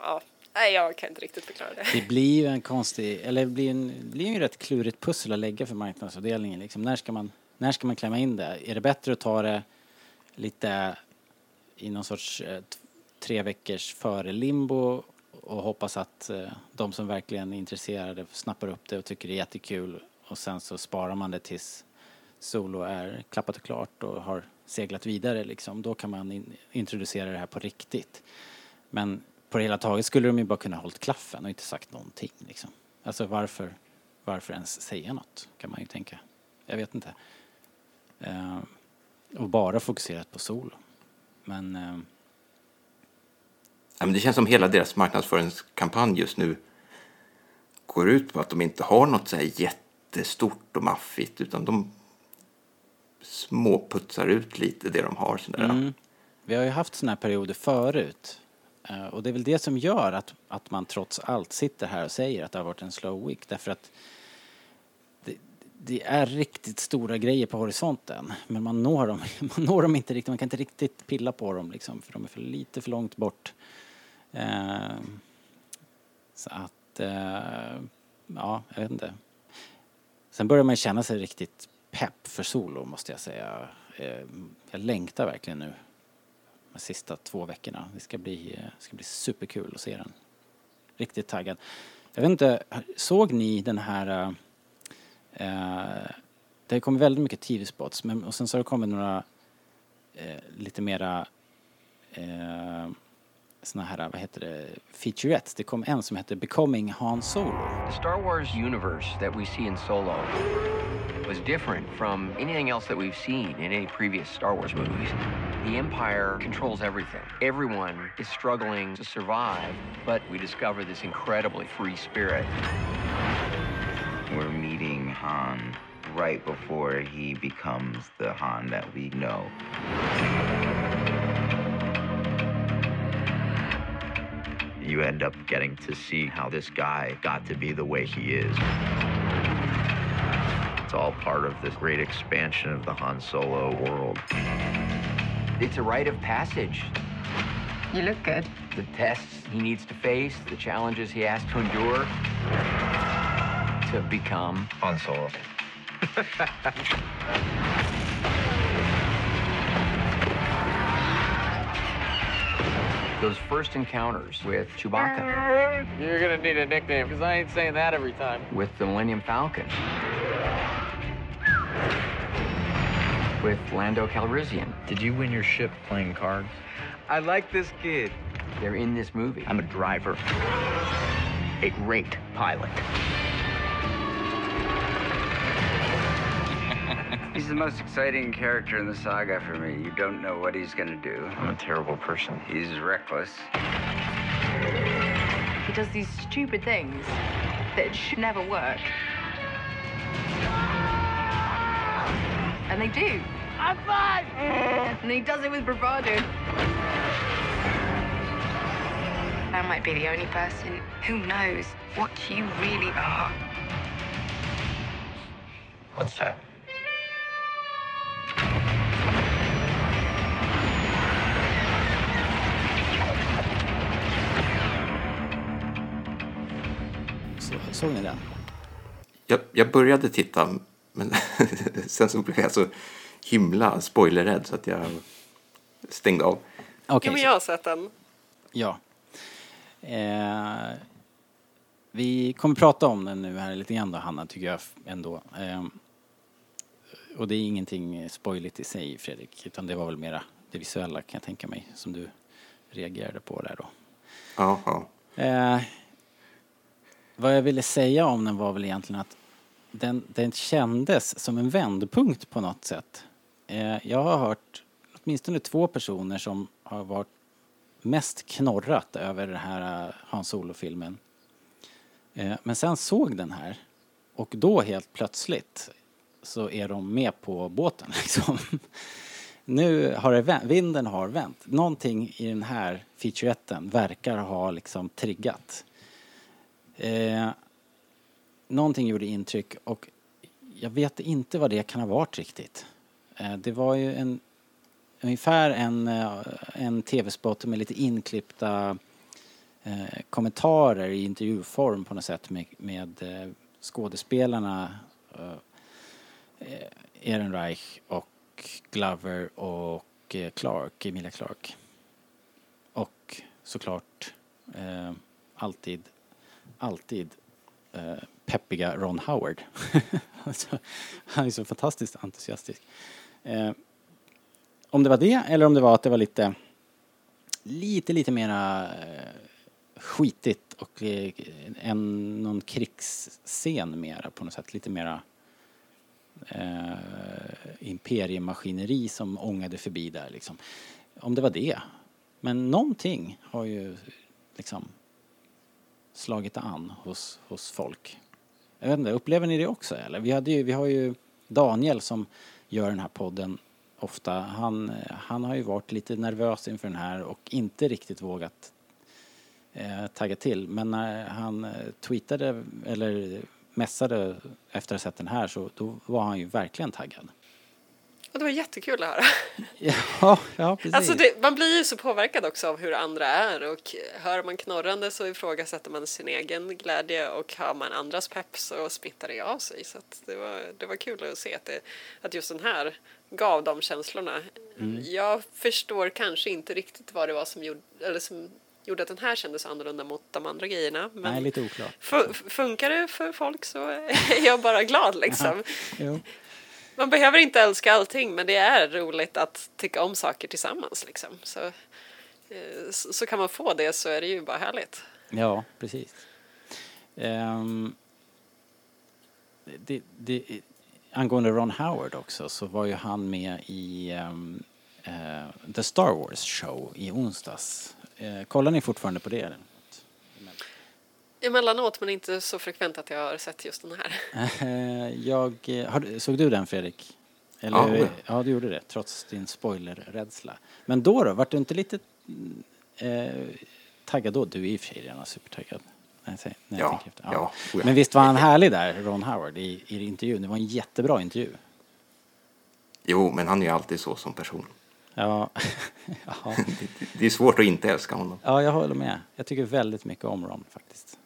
ja, nej, jag kan inte riktigt förklara det. Det blir ju en konstig, eller det blir, en, det blir ju ett klurigt pussel att lägga för marknadsavdelningen. Liksom. När, ska man, när ska man klämma in det? Är det bättre att ta det lite i någon sorts eh, tre veckors före limbo och hoppas att eh, de som verkligen är intresserade snappar upp det och tycker det är jättekul och sen så sparar man det tills Solo är klappat och klart och har seglat vidare liksom. Då kan man in, introducera det här på riktigt. Men på det hela taget skulle de ju bara kunna hållit klaffen och inte sagt någonting liksom. Alltså varför, varför ens säga något kan man ju tänka. Jag vet inte. Uh, och bara fokuserat på Solo. Men Uh... Ja, men det känns som hela deras marknadsföringskampanj just nu går ut på att de inte har något så här jättestort och maffigt utan de småputsar ut lite det de har. Sådär. Mm. Vi har ju haft sådana här perioder förut. Eh, och det är väl det som gör att, att man trots allt sitter här och säger att det har varit en slow week. Därför att det, det är riktigt stora grejer på horisonten. Men man når, dem, man når dem inte riktigt. Man kan inte riktigt pilla på dem liksom. För de är för lite för långt bort. Eh, så att, eh, ja, jag vet inte. Sen börjar man känna sig riktigt pepp för solo måste jag säga. Eh, jag längtar verkligen nu. De sista två veckorna. Det ska bli, eh, ska bli superkul att se den. Riktigt taggad. Jag vet inte, såg ni den här... Eh, eh det kommer väldigt mycket TV-spots men och sen så har det kommit några eh, lite mera eh, såna här, vad heter det, featurettes. Det kom en som heter Becoming Han Solo. The Star Wars universe that we see in Solo was different from anything else that we've seen in any previous Star Wars movies. The Empire controls everything. Everyone is struggling to survive, but we discover this incredibly free spirit. We're meeting Han right before he becomes the Han that we know. You end up getting to see how this guy got to be the way he is. It's all part of this great expansion of the Han Solo world. It's a rite of passage. You look good. The tests he needs to face, the challenges he has to endure to become Han Solo. those first encounters with Chewbacca. You're gonna need a nickname, because I ain't saying that every time. With the Millennium Falcon. with Lando Calrissian. Did you win your ship playing cards? I like this kid. They're in this movie. I'm a driver, a great pilot. He's the most exciting character in the saga for me. You don't know what he's gonna do. I'm a terrible person. He's reckless. He does these stupid things that should never work. And they do. I'm fine! And he does it with bravado. I might be the only person who knows what you really are. What's that? Så, såg ni den? Jag, jag började titta, men sen så blev jag så himla spoilerrädd så att jag stängde av. Okej, Ja, men jag har sett den. Ja. Eh, vi kommer prata om den nu här lite grann då, Hanna, tycker jag ändå. Eh, och det är ingenting spoiligt i sig, Fredrik, utan det var väl mera det visuella kan jag tänka mig, som du reagerade på där då. Ja, ja. Eh, vad jag ville säga om den var väl egentligen att den, den kändes som en vändpunkt på något sätt. Eh, jag har hört åtminstone två personer som har varit mest knorrat över den här eh, Hans Solo-filmen. Eh, men sen såg den här och då helt plötsligt så är de med på båten liksom. Nu har det vänt, vinden har vänt. Någonting i den här featuretten verkar ha liksom triggat. Eh, någonting gjorde intryck och jag vet inte vad det kan ha varit riktigt. Eh, det var ju en ungefär en, eh, en tv-spot med lite inklippta eh, kommentarer i intervjuform på något sätt med, med eh, skådespelarna eh, eh, Ehrenreich och Glover och eh, Clark, Emilia Clark. Och såklart eh, alltid, alltid eh, peppiga Ron Howard. alltså, han är så fantastiskt entusiastisk. Eh, om det var det eller om det var att det var lite, lite, lite mera eh, skitigt och eh, en, någon krigsscen mera på något sätt. Lite mera eh, imperiemaskineri som ångade förbi där liksom. Om det var det. Men någonting har ju liksom slagit an hos, hos folk. Jag vet inte, upplever ni det också eller? Vi, hade ju, vi har ju Daniel som gör den här podden ofta. Han, han har ju varit lite nervös inför den här och inte riktigt vågat eh, tagga till. Men när han eh, tweetade eller messade efter att ha sett den här så då var han ju verkligen taggad. Och det var jättekul att höra. Ja, ja precis. Alltså det, man blir ju så påverkad också av hur andra är och hör man knorrande så ifrågasätter man sin egen glädje och hör man andras pepp så smittar det av sig. Så det, var, det var kul att se att, det, att just den här gav de känslorna. Mm. Jag förstår kanske inte riktigt vad det var som gjorde, eller som gjorde att den här kändes annorlunda mot de andra grejerna. Men Nej, lite oklart. fu- funkar det för folk så är jag bara glad liksom. Jo. Man behöver inte älska allting men det är roligt att tycka om saker tillsammans liksom. Så, eh, så, kan man få det så är det ju bara härligt. Ja, precis. Um, det, det, angående Ron Howard också så var ju han med i um, uh, The Star Wars Show i onsdags. Uh, kollar ni fortfarande på det? Emellanåt men inte så frekvent att jag har sett just den här. Eh, jag, eh, har, såg du den Fredrik? Eller, Ja. ja, du gjorde det, trots din spoilerrädsla. Men då då, vart du inte lite eh, taggad då? Du är i och för sig redan supertaggad. Nej, säg- nej, Ja, efter. ja, ja. Men visst var han härlig där, Ron Howard, i, i intervjun? Det var en jättebra intervju. Jo, men han är ju alltid så som person. Ja, ja. Det är svårt att inte älska honom. ja, jag håller med. Jag tycker väldigt mycket om Ron faktiskt.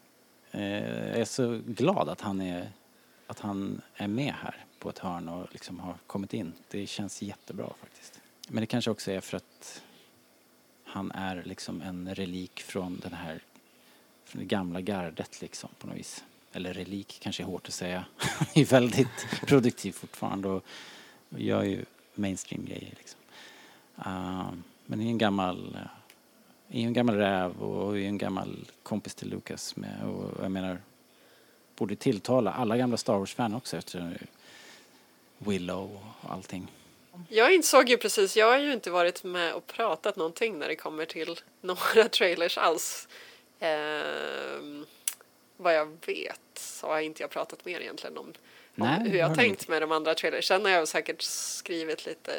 Eh, jag är så glad att han är, att han är med här på ett hörn och liksom har kommit in. Det känns jättebra faktiskt. Men det kanske också är för att han är liksom en relik från den här från det gamla gardet liksom på något vis. Eller relik kanske är hårt att säga. Han är väldigt produktiv fortfarande och och gör ju mainstream-grejer liksom. Uh, men det är en gammal, eh, är ju en gammal räv och är en gammal kompis till Lucas med och jag menar borde tilltala alla gamla Star Wars-fan också efter Willow och allting. Jag insåg ju precis, jag har ju inte varit med och pratat någonting när det kommer till några trailers alls. Eh, vad jag vet så har inte jag pratat mer egentligen om Nej, hur jag har tänkt med de andra trailers. Sen har jag säkert skrivit lite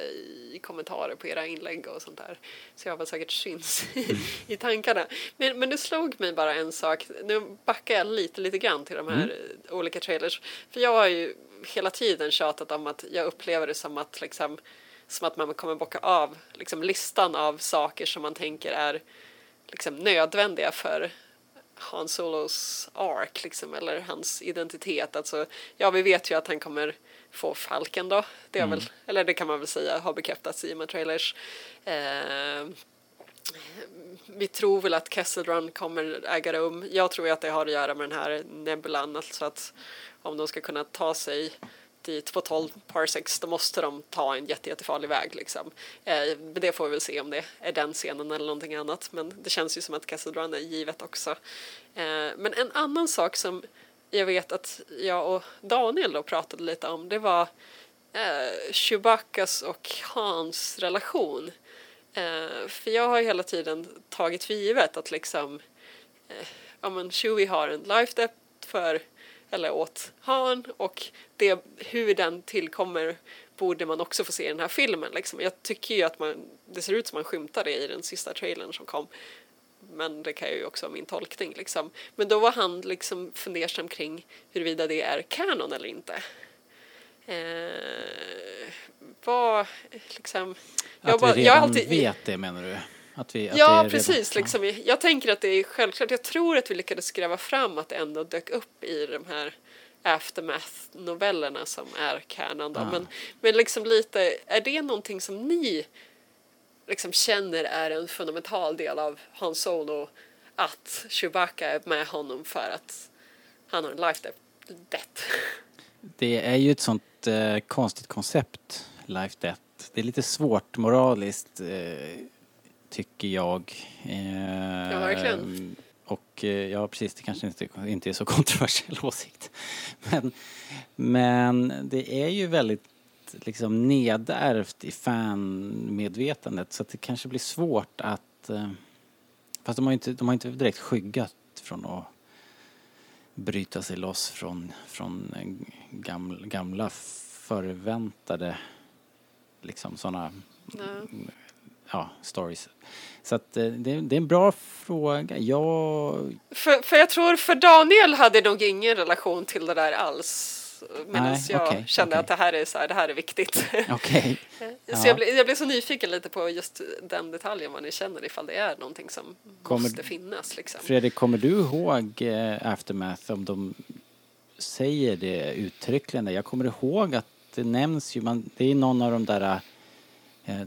i kommentarer på era inlägg och sånt där. Så jag har säkert syns Mm. i tankarna. Men, men det slog mig bara en sak. Nu backar jag lite, lite grann till de här Mm. olika trailers. För jag har ju hela tiden tjatat om att jag upplever det som att liksom som att man kommer bocka av liksom listan av saker som man tänker är liksom nödvändiga för Han Solos ark liksom, eller hans identitet. Alltså, ja, vi vet ju att han kommer få Falken då. Det har Mm. väl, eller det kan man väl säga har bekräftats i och med trailers. Eh, vi tror väl att Kessel Run kommer äga rum. Jag tror ju att det har att göra med den här nebulan, alltså att om de ska kunna ta sig dit på 12 parsecs då måste de ta en jätte, jättefarlig väg liksom. Eh, men det får vi väl se om det är den scenen eller någonting annat. Men det känns ju som att Castle Run är givet också. Eh, men en annan sak som jag vet att jag och Daniel då pratade lite om det var eh, Chewbaccas och Hans relation. Eh, för jag har ju hela tiden tagit för givet att liksom eh, ja men Chewie har en life debt för eller åt Han och det, hur den tillkommer borde man också få se i den här filmen. Liksom. Jag tycker ju att man, det ser ut som man skymtar det i den sista trailern som kom. Men det kan ju också vara min tolkning. Liksom. Men då var han liksom fundersam kring huruvida det är kanon eller inte. Eh, vad, liksom... Att bara- redan alltid- vet det menar du? Att vi, att Ja, redan- precis. Liksom. Jag tänker att det är självklart. Jag tror att vi lyckades gräva fram att det ändå dök upp i de här Aftermath-novellerna som är. Då. Ah. Men, men liksom lite, är det någonting som ni liksom känner är en fundamental del av Han Solo? Att Chewbacca är med honom för att han har en life debt? Det är ju ett sånt eh, konstigt koncept, Life Death. Det är lite svårt moraliskt, eh, tycker jag. Eh, Ja, verkligen. Och eh, ja, precis, det kanske inte, inte är så kontroversiell åsikt. Men, men det är ju väldigt liksom nedärvt i fanmedvetandet så att det kanske blir svårt att... Eh, fast de har ju inte, de har inte direkt skyggat från att bryta sig loss från, från eh, gamla, gamla förväntade liksom sådana Ja. stories. Så att eh, det, det är en bra fråga. Jag... För, för jag tror för Daniel hade nog ingen relation till det där alls. Medan jag okej, kände okej. att det här är, så här, det här är viktigt. Okej. Så Ja. jag, blev, jag blev så nyfiken lite på just den detaljen vad ni känner ifall det är någonting som Kommer- måste finnas. Liksom. Fredrik, kommer du ihåg eh, Aftermath om de säger det uttryckligen? Jag kommer ihåg att det nämns ju, man, det är någon av de där eh,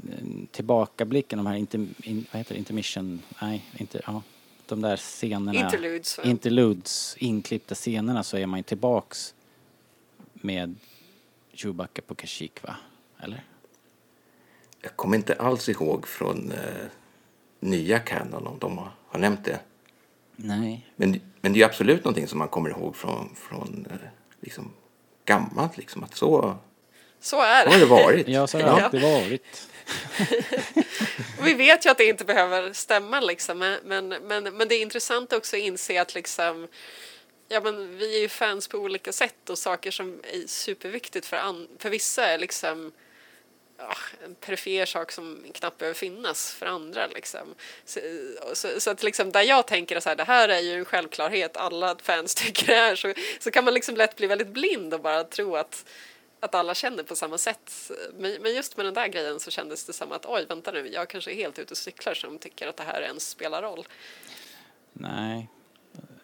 tillbakablicken, de här inter, in, vad heter det, intermission, nej, inte, ja, de där scenerna. Interludes? Interludes, inklippta scenerna så är man ju tillbaks med Chewbacca på Kashyyyk va? Eller? Jag kommer inte alls ihåg från eh, nya Canon om de har, har nämnt det. Nej. Men, men det är ju absolut någonting som man kommer ihåg från, från eh, liksom, gammalt. Liksom, att så Så är så har det varit. Ja, så har det alltid varit. Vi vet ju att det inte behöver stämma liksom, men, men, men, det är intressant också att inse att liksom, ja, men vi är ju fans på olika sätt och saker som är superviktigt för, an, för vissa är liksom ja, en perifer sak som knappt behöver finnas för andra. Liksom. Så, så, så att liksom, där jag tänker så här, det här är ju en självklarhet, alla fans tycker det här, så, så kan man liksom lätt bli väldigt blind och bara tro att att alla känner på samma sätt. Men, just med den där grejen så kändes det som att oj, vänta nu, jag kanske är helt ute och cyklar som tycker att det här ens spelar roll. Nej.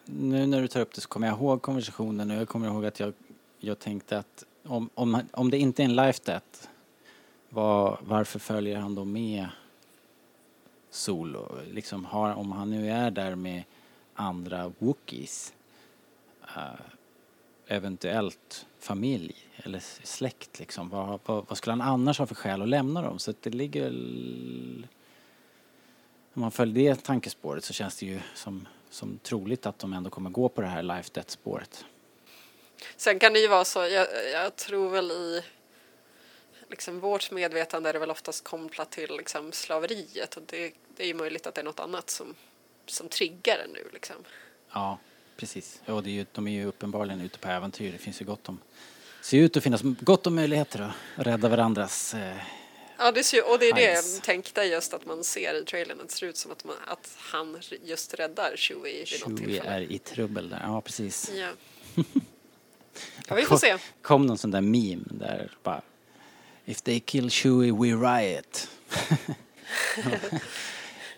Nu när du tar upp det så kommer jag ihåg konversationen och jag kommer ihåg att jag, jag tänkte att om, om, om det inte är en life death, var, varför följer han då med Solo? Liksom har, om han nu är där med andra wookies, eh, eventuellt familj eller släkt liksom. Vad, vad, vad skulle han annars ha för skäl att lämna dem? Så att det ligger. Om man följer det tankespåret så känns det ju som, som troligt att de ändå kommer gå på det här life death spåret. Sen kan det ju vara så, jag, jag tror väl i liksom vårt medvetande är det väl oftast kopplat till liksom slaveriet och det, det är ju möjligt att det är något annat som, som triggar det nu liksom. Ja, precis. Ja, det är ju, de är ju uppenbarligen ute på äventyr. Det finns ju gott om... ser ut att finnas gott om möjligheter att rädda varandras eh, Ja, det ser, och det är det jag tänkte just att man ser i trailern att det ser ut som att, man, att han just räddar Chewie vid något tillfälle. är i trubbel där. Ja, precis. Ja. ja, vi får se. kom någon sån där meme där bara If they kill Chewie we riot.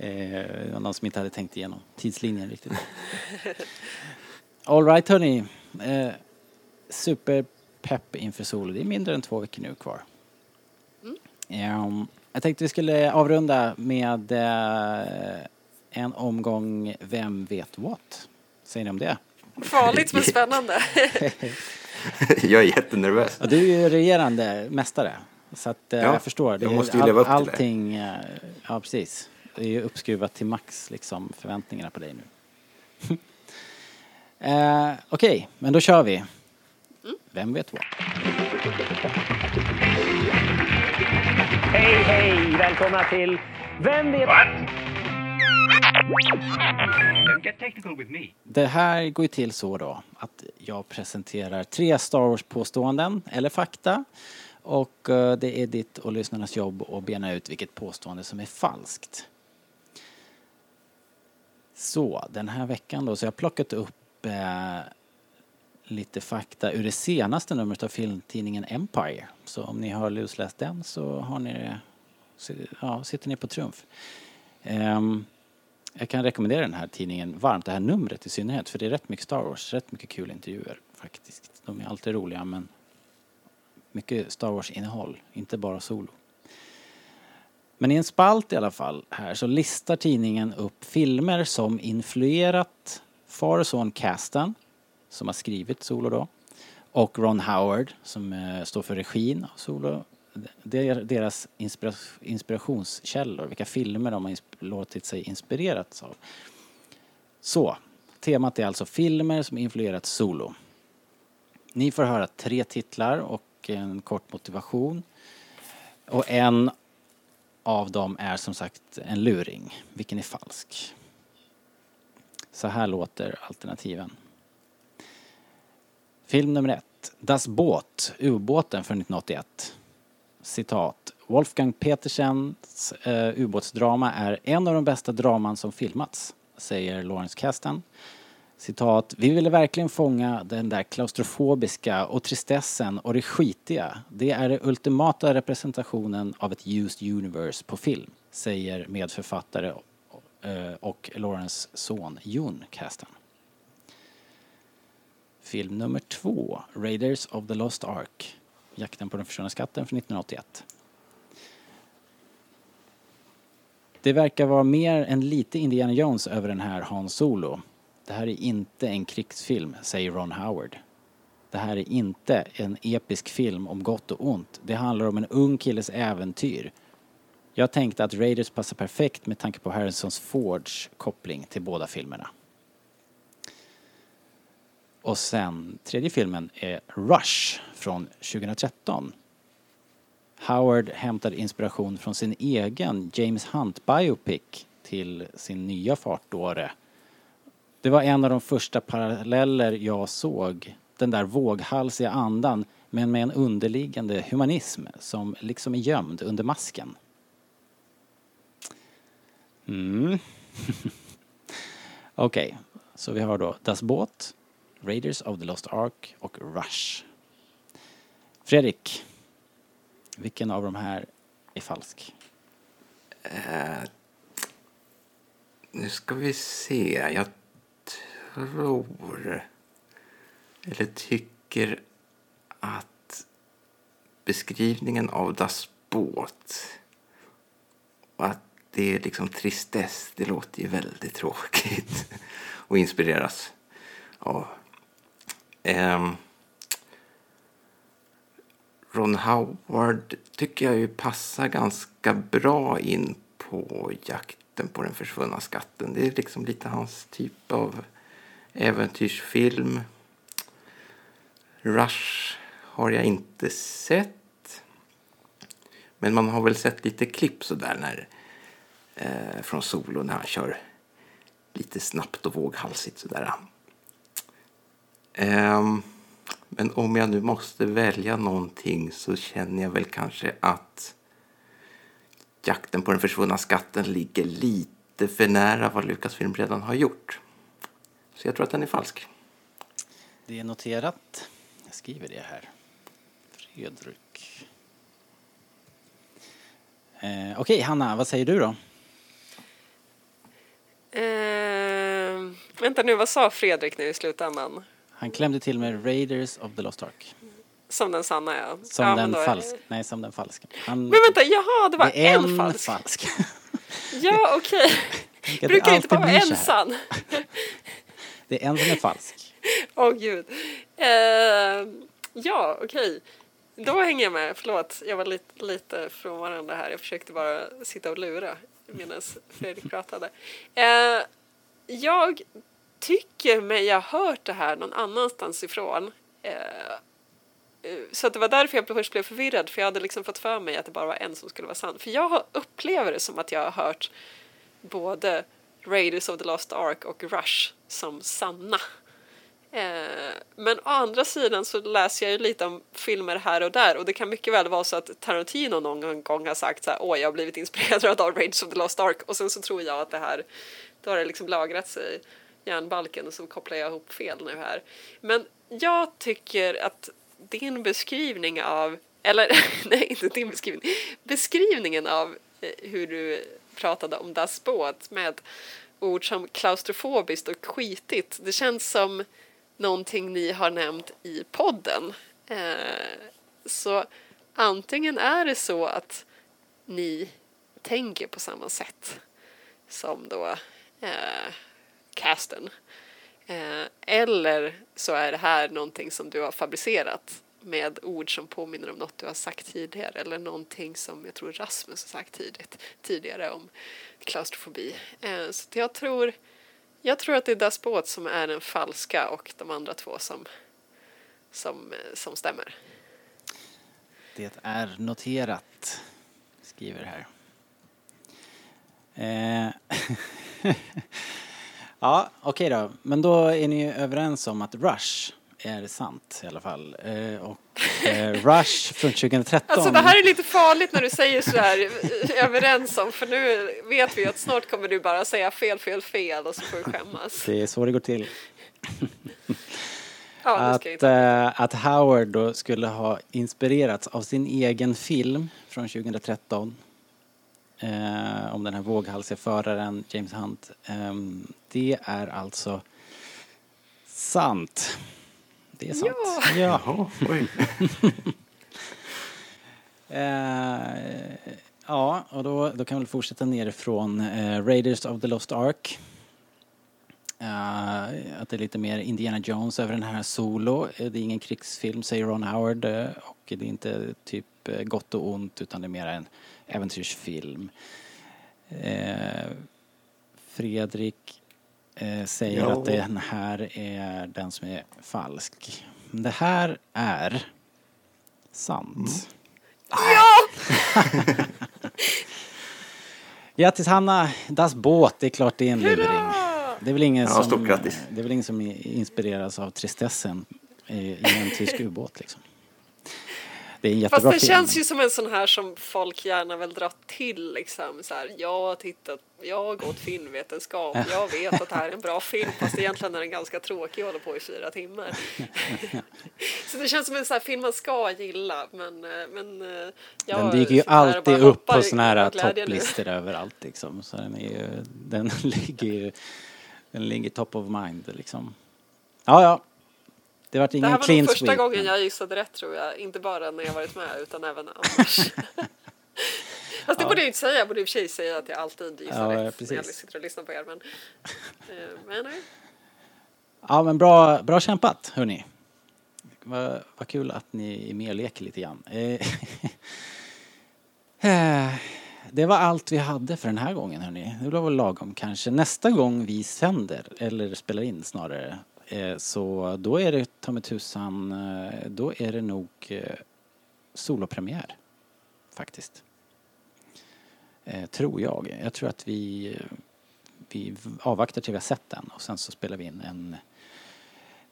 eh, det någon som inte hade tänkt igenom tidslinjen riktigt. All right hörni. Eh, Superpepp inför solo. Det är mindre än två veckor nu kvar. Ehm, jag tänkte vi skulle avrunda med eh, en omgång Vem vet what? Säger ni om det? Farligt men spännande. jag är jättenervös. Ja, du är ju regerande mästare. Så att eh, Ja, jag förstår. Det jag måste ju leva upp till det. allting, eh, Ja, precis. Det är ju uppskruvat till max liksom förväntningarna på dig nu. eh, Okej, men då kör vi. Mm. Vem vet vad? Hej, hej! Välkomna till Vem vet... What? Me. Det här går ju till så då att jag presenterar tre Star Wars-påståenden eller fakta och eh, det är ditt och lyssnarnas jobb att bena ut vilket påstående som är falskt. Så, den här veckan då så jag har plockat upp eh, lite fakta ur det senaste numret av filmtidningen Empire. Så om ni har lusläst den så har ni, ja, sitter ni på trumf. Um, jag kan rekommendera den här tidningen varmt, det här numret i synnerhet, för det är rätt mycket Star Wars, rätt mycket kul intervjuer faktiskt. De är alltid roliga men mycket Star Wars-innehåll, inte bara solo. Men i en spalt i alla fall här så listar tidningen upp filmer som influerat far och son-casten, som har skrivit Solo då, och Ron Howard som eh, står för regin av Solo. Det är deras inspira inspirationskällor, vilka filmer de har låtit sig inspireras av. Så, temat är alltså filmer som influerat Solo. Ni får höra tre titlar och en kort motivation. Och en av dem är som sagt en luring. Vilken är falsk? Så här låter alternativen. Film nummer ett. Das Båt, ubåten från 1981. Citat. Wolfgang Petersens uh, ubåtsdrama är en av de bästa draman som filmats, säger Lawrence Kasdan. Citat. Vi ville verkligen fånga den där klaustrofobiska och tristessen och det skitiga. Det är den ultimata representationen av ett used universe på film, säger medförfattare eh, och Lawrence son Jon Kasdan. Film nummer två, Raiders of the Lost Ark. Jakten på den försvunna skatten från 1981. Det verkar vara mer än lite Indiana Jones över den här Han Solo. Det här är inte en krigsfilm, säger Ron Howard. Det här är inte en episk film om gott och ont. Det handlar om en ung killes äventyr. Jag tänkte att Raiders passar perfekt med tanke på Harrisons Fords koppling till båda filmerna. Och sen, tredje filmen är Rush från 2013. Howard hämtade inspiration från sin egen James Hunt biopic till sin nya fartdåre. Det var en av de första paralleller jag såg, den där våghalsiga andan men med en underliggande humanism som liksom är gömd under masken. Mm. Okej, så vi har då Das Boot, Raiders of the Lost Ark och Rush. Fredrik, vilken av de här är falsk? Uh, nu ska vi se. Jag tror, eller tycker att beskrivningen av Das Båt och att det är liksom tristess, det låter ju väldigt tråkigt och inspireras av. Um, Ron Howard tycker jag ju passar ganska bra in på jakten på den försvunna skatten. Det är liksom lite hans typ av äventyrsfilm. Rush har jag inte sett. Men man har väl sett lite klipp sådär när, eh, från Solo när han kör lite snabbt och våghalsigt sådär. Eh, men om jag nu måste välja någonting så känner jag väl kanske att jakten på den försvunna skatten ligger lite för nära vad Lucasfilm redan har gjort. Så jag tror att den är falsk. Det är noterat. Jag skriver det här. Fredrik. Eh, Okej, Hanna, vad säger du då? Eh, vänta nu, vad sa Fredrik nu i slutändan? Han klämde till med Raiders of the Lost Ark. Som den sanna ja. Som ja, den falska. Nej, som den falska. Han, Men vänta, jaha, det var det en, en falsk. falsk. Ja, okej. Det Brukar det inte bara vara en sann? Det är en som är falsk. Åh gud. Uh, ja, okej. Då hänger jag med. Förlåt, jag var lite, lite frånvarande här. Jag försökte bara sitta och lura medan Fredrik pratade. Uh, jag tycker mig ha hört det här någon annanstans ifrån. Uh, så att det var därför jag först blev förvirrad, för jag hade liksom fått för mig att det bara var en som skulle vara sann. För jag upplever det som att jag har hört både Raiders of the Lost Ark och Rush som sanna. Eh, men å andra sidan så läser jag ju lite om filmer här och där och det kan mycket väl vara så att Tarantino någon gång har sagt så här, åh jag har blivit inspirerad av Rage of the Lost Ark och sen så tror jag att det här, då har det liksom lagrat sig i hjärnbalken och så kopplar jag ihop fel nu här. Men jag tycker att din beskrivning av, eller nej inte din beskrivning, beskrivningen av eh, hur du pratade om Das Boot med ord som klaustrofobiskt och skitigt. Det känns som någonting ni har nämnt i podden. Eh, så antingen är det så att ni tänker på samma sätt som då eh, casten. Eh, eller så är det här någonting som du har fabricerat med ord som påminner om något du har sagt tidigare eller någonting som jag tror Rasmus har sagt tidigt, tidigare om klaustrofobi. Eh, så jag tror jag tror att det är despot som är den falska och de andra två som, som, eh, som stämmer. Det är noterat. Skriver här. Eh. ja, okej då. Men då är ni ju överens om att Rush är sant i alla fall. Eh, och eh, Rush från 2013. Alltså det här är lite farligt när du säger så här eh, överens om för nu vet vi att snart kommer du bara säga fel, fel, fel och så får du skämmas. Det är så det går till. Ja, att, eh, att Howard då skulle ha inspirerats av sin egen film från 2013 eh, om den här våghalsiga föraren James Hunt. Ehm, det är alltså sant. Det är sant. Ja. Jaha, oj. eh, ja, och då, då kan vi fortsätta nerifrån. Eh, Raiders of the Lost Ark. Eh, att det är lite mer Indiana Jones över den här Solo. Eh, Det är ingen krigsfilm säger Ron Howard eh, och det är inte typ gott och ont utan det är mer en äventyrsfilm. Fredrik eh, säger Ja. att den här är den som är falsk. Det här är sant. Ja! Grattis Hanna! Das Båt, det är klart det är en luring. Det är väl ingen, Ja, som, det är väl ingen som inspireras av tristessen i, i en tysk ubåt liksom. Det är en Fast jättebra det film. känns ju som en sån här som folk gärna vill dra till liksom så här, jag har tittat, jag har gått filmvetenskap, jag vet att det här är en bra film fast egentligen är den ganska tråkig och håller på i fyra timmar. så det känns som en sån här film man ska gilla men, eh, men eh, jag Den dyker ju alltid upp på såna här topplistor överallt liksom. Så den är ju, den ligger ju, den ligger top of mind liksom. Ja, ja. Det vart Det ingen här var nog första gången men- jag gissade rätt tror jag, inte bara när jag varit med utan även annars. Fast det Ja. borde jag inte säga, jag borde i och för sig säga att jag alltid gissar Ja, rätt när jag precis. sitter och lyssnar på er. Men, eh, men nej. Ja, men bra, bra kämpat hörni. vad, vad kul att ni är med och leker lite grann. Eh, eh, det var allt vi hade för den här gången hörni. Det var väl lagom kanske. Nästa gång vi sänder, eller spelar in snarare, Eh, så då är det ta mig tusan, eh, då är det nog eh, solopremiär. Faktiskt. Eh, tror jag. Jag tror att vi, vi avvaktar till vi har sett den och sen så spelar vi in en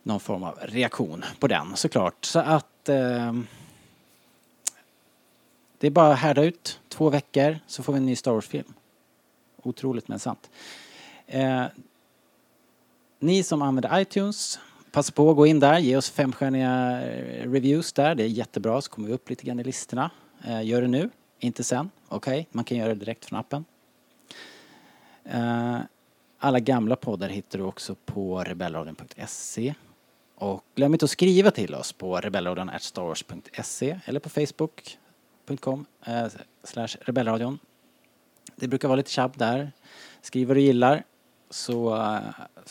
någon form av reaktion på den såklart. Så att eh, det är bara att härda ut två veckor så får vi en ny Star Wars-film. Otroligt men sant. Ni som använder iTunes, passa på att gå in där, ge oss femstjärniga eh, reviews där. Det är jättebra så kommer vi upp lite grann i listorna. Eh, gör det nu, inte sen. Okej, okay? man kan göra det direkt från appen. Eh, alla gamla poddar hittar du också på rebellradion.se. Och glöm inte att skriva till oss på rebellradion.starwars.se eller på facebook.com eh, slash rebellradion. Det brukar vara lite tjabb där. Skriv vad du gillar så, eh,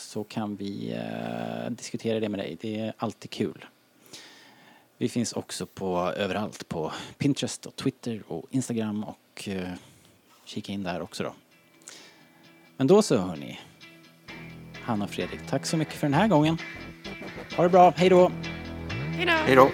så kan vi eh, diskutera det med dig. Det är alltid kul. Vi finns också på överallt på Pinterest och Twitter och Instagram och eh, kika in där också då. Men då så hörni. Hanna och Fredrik, tack så mycket för den här gången. Ha det bra, hej då! Hej då! Hej då!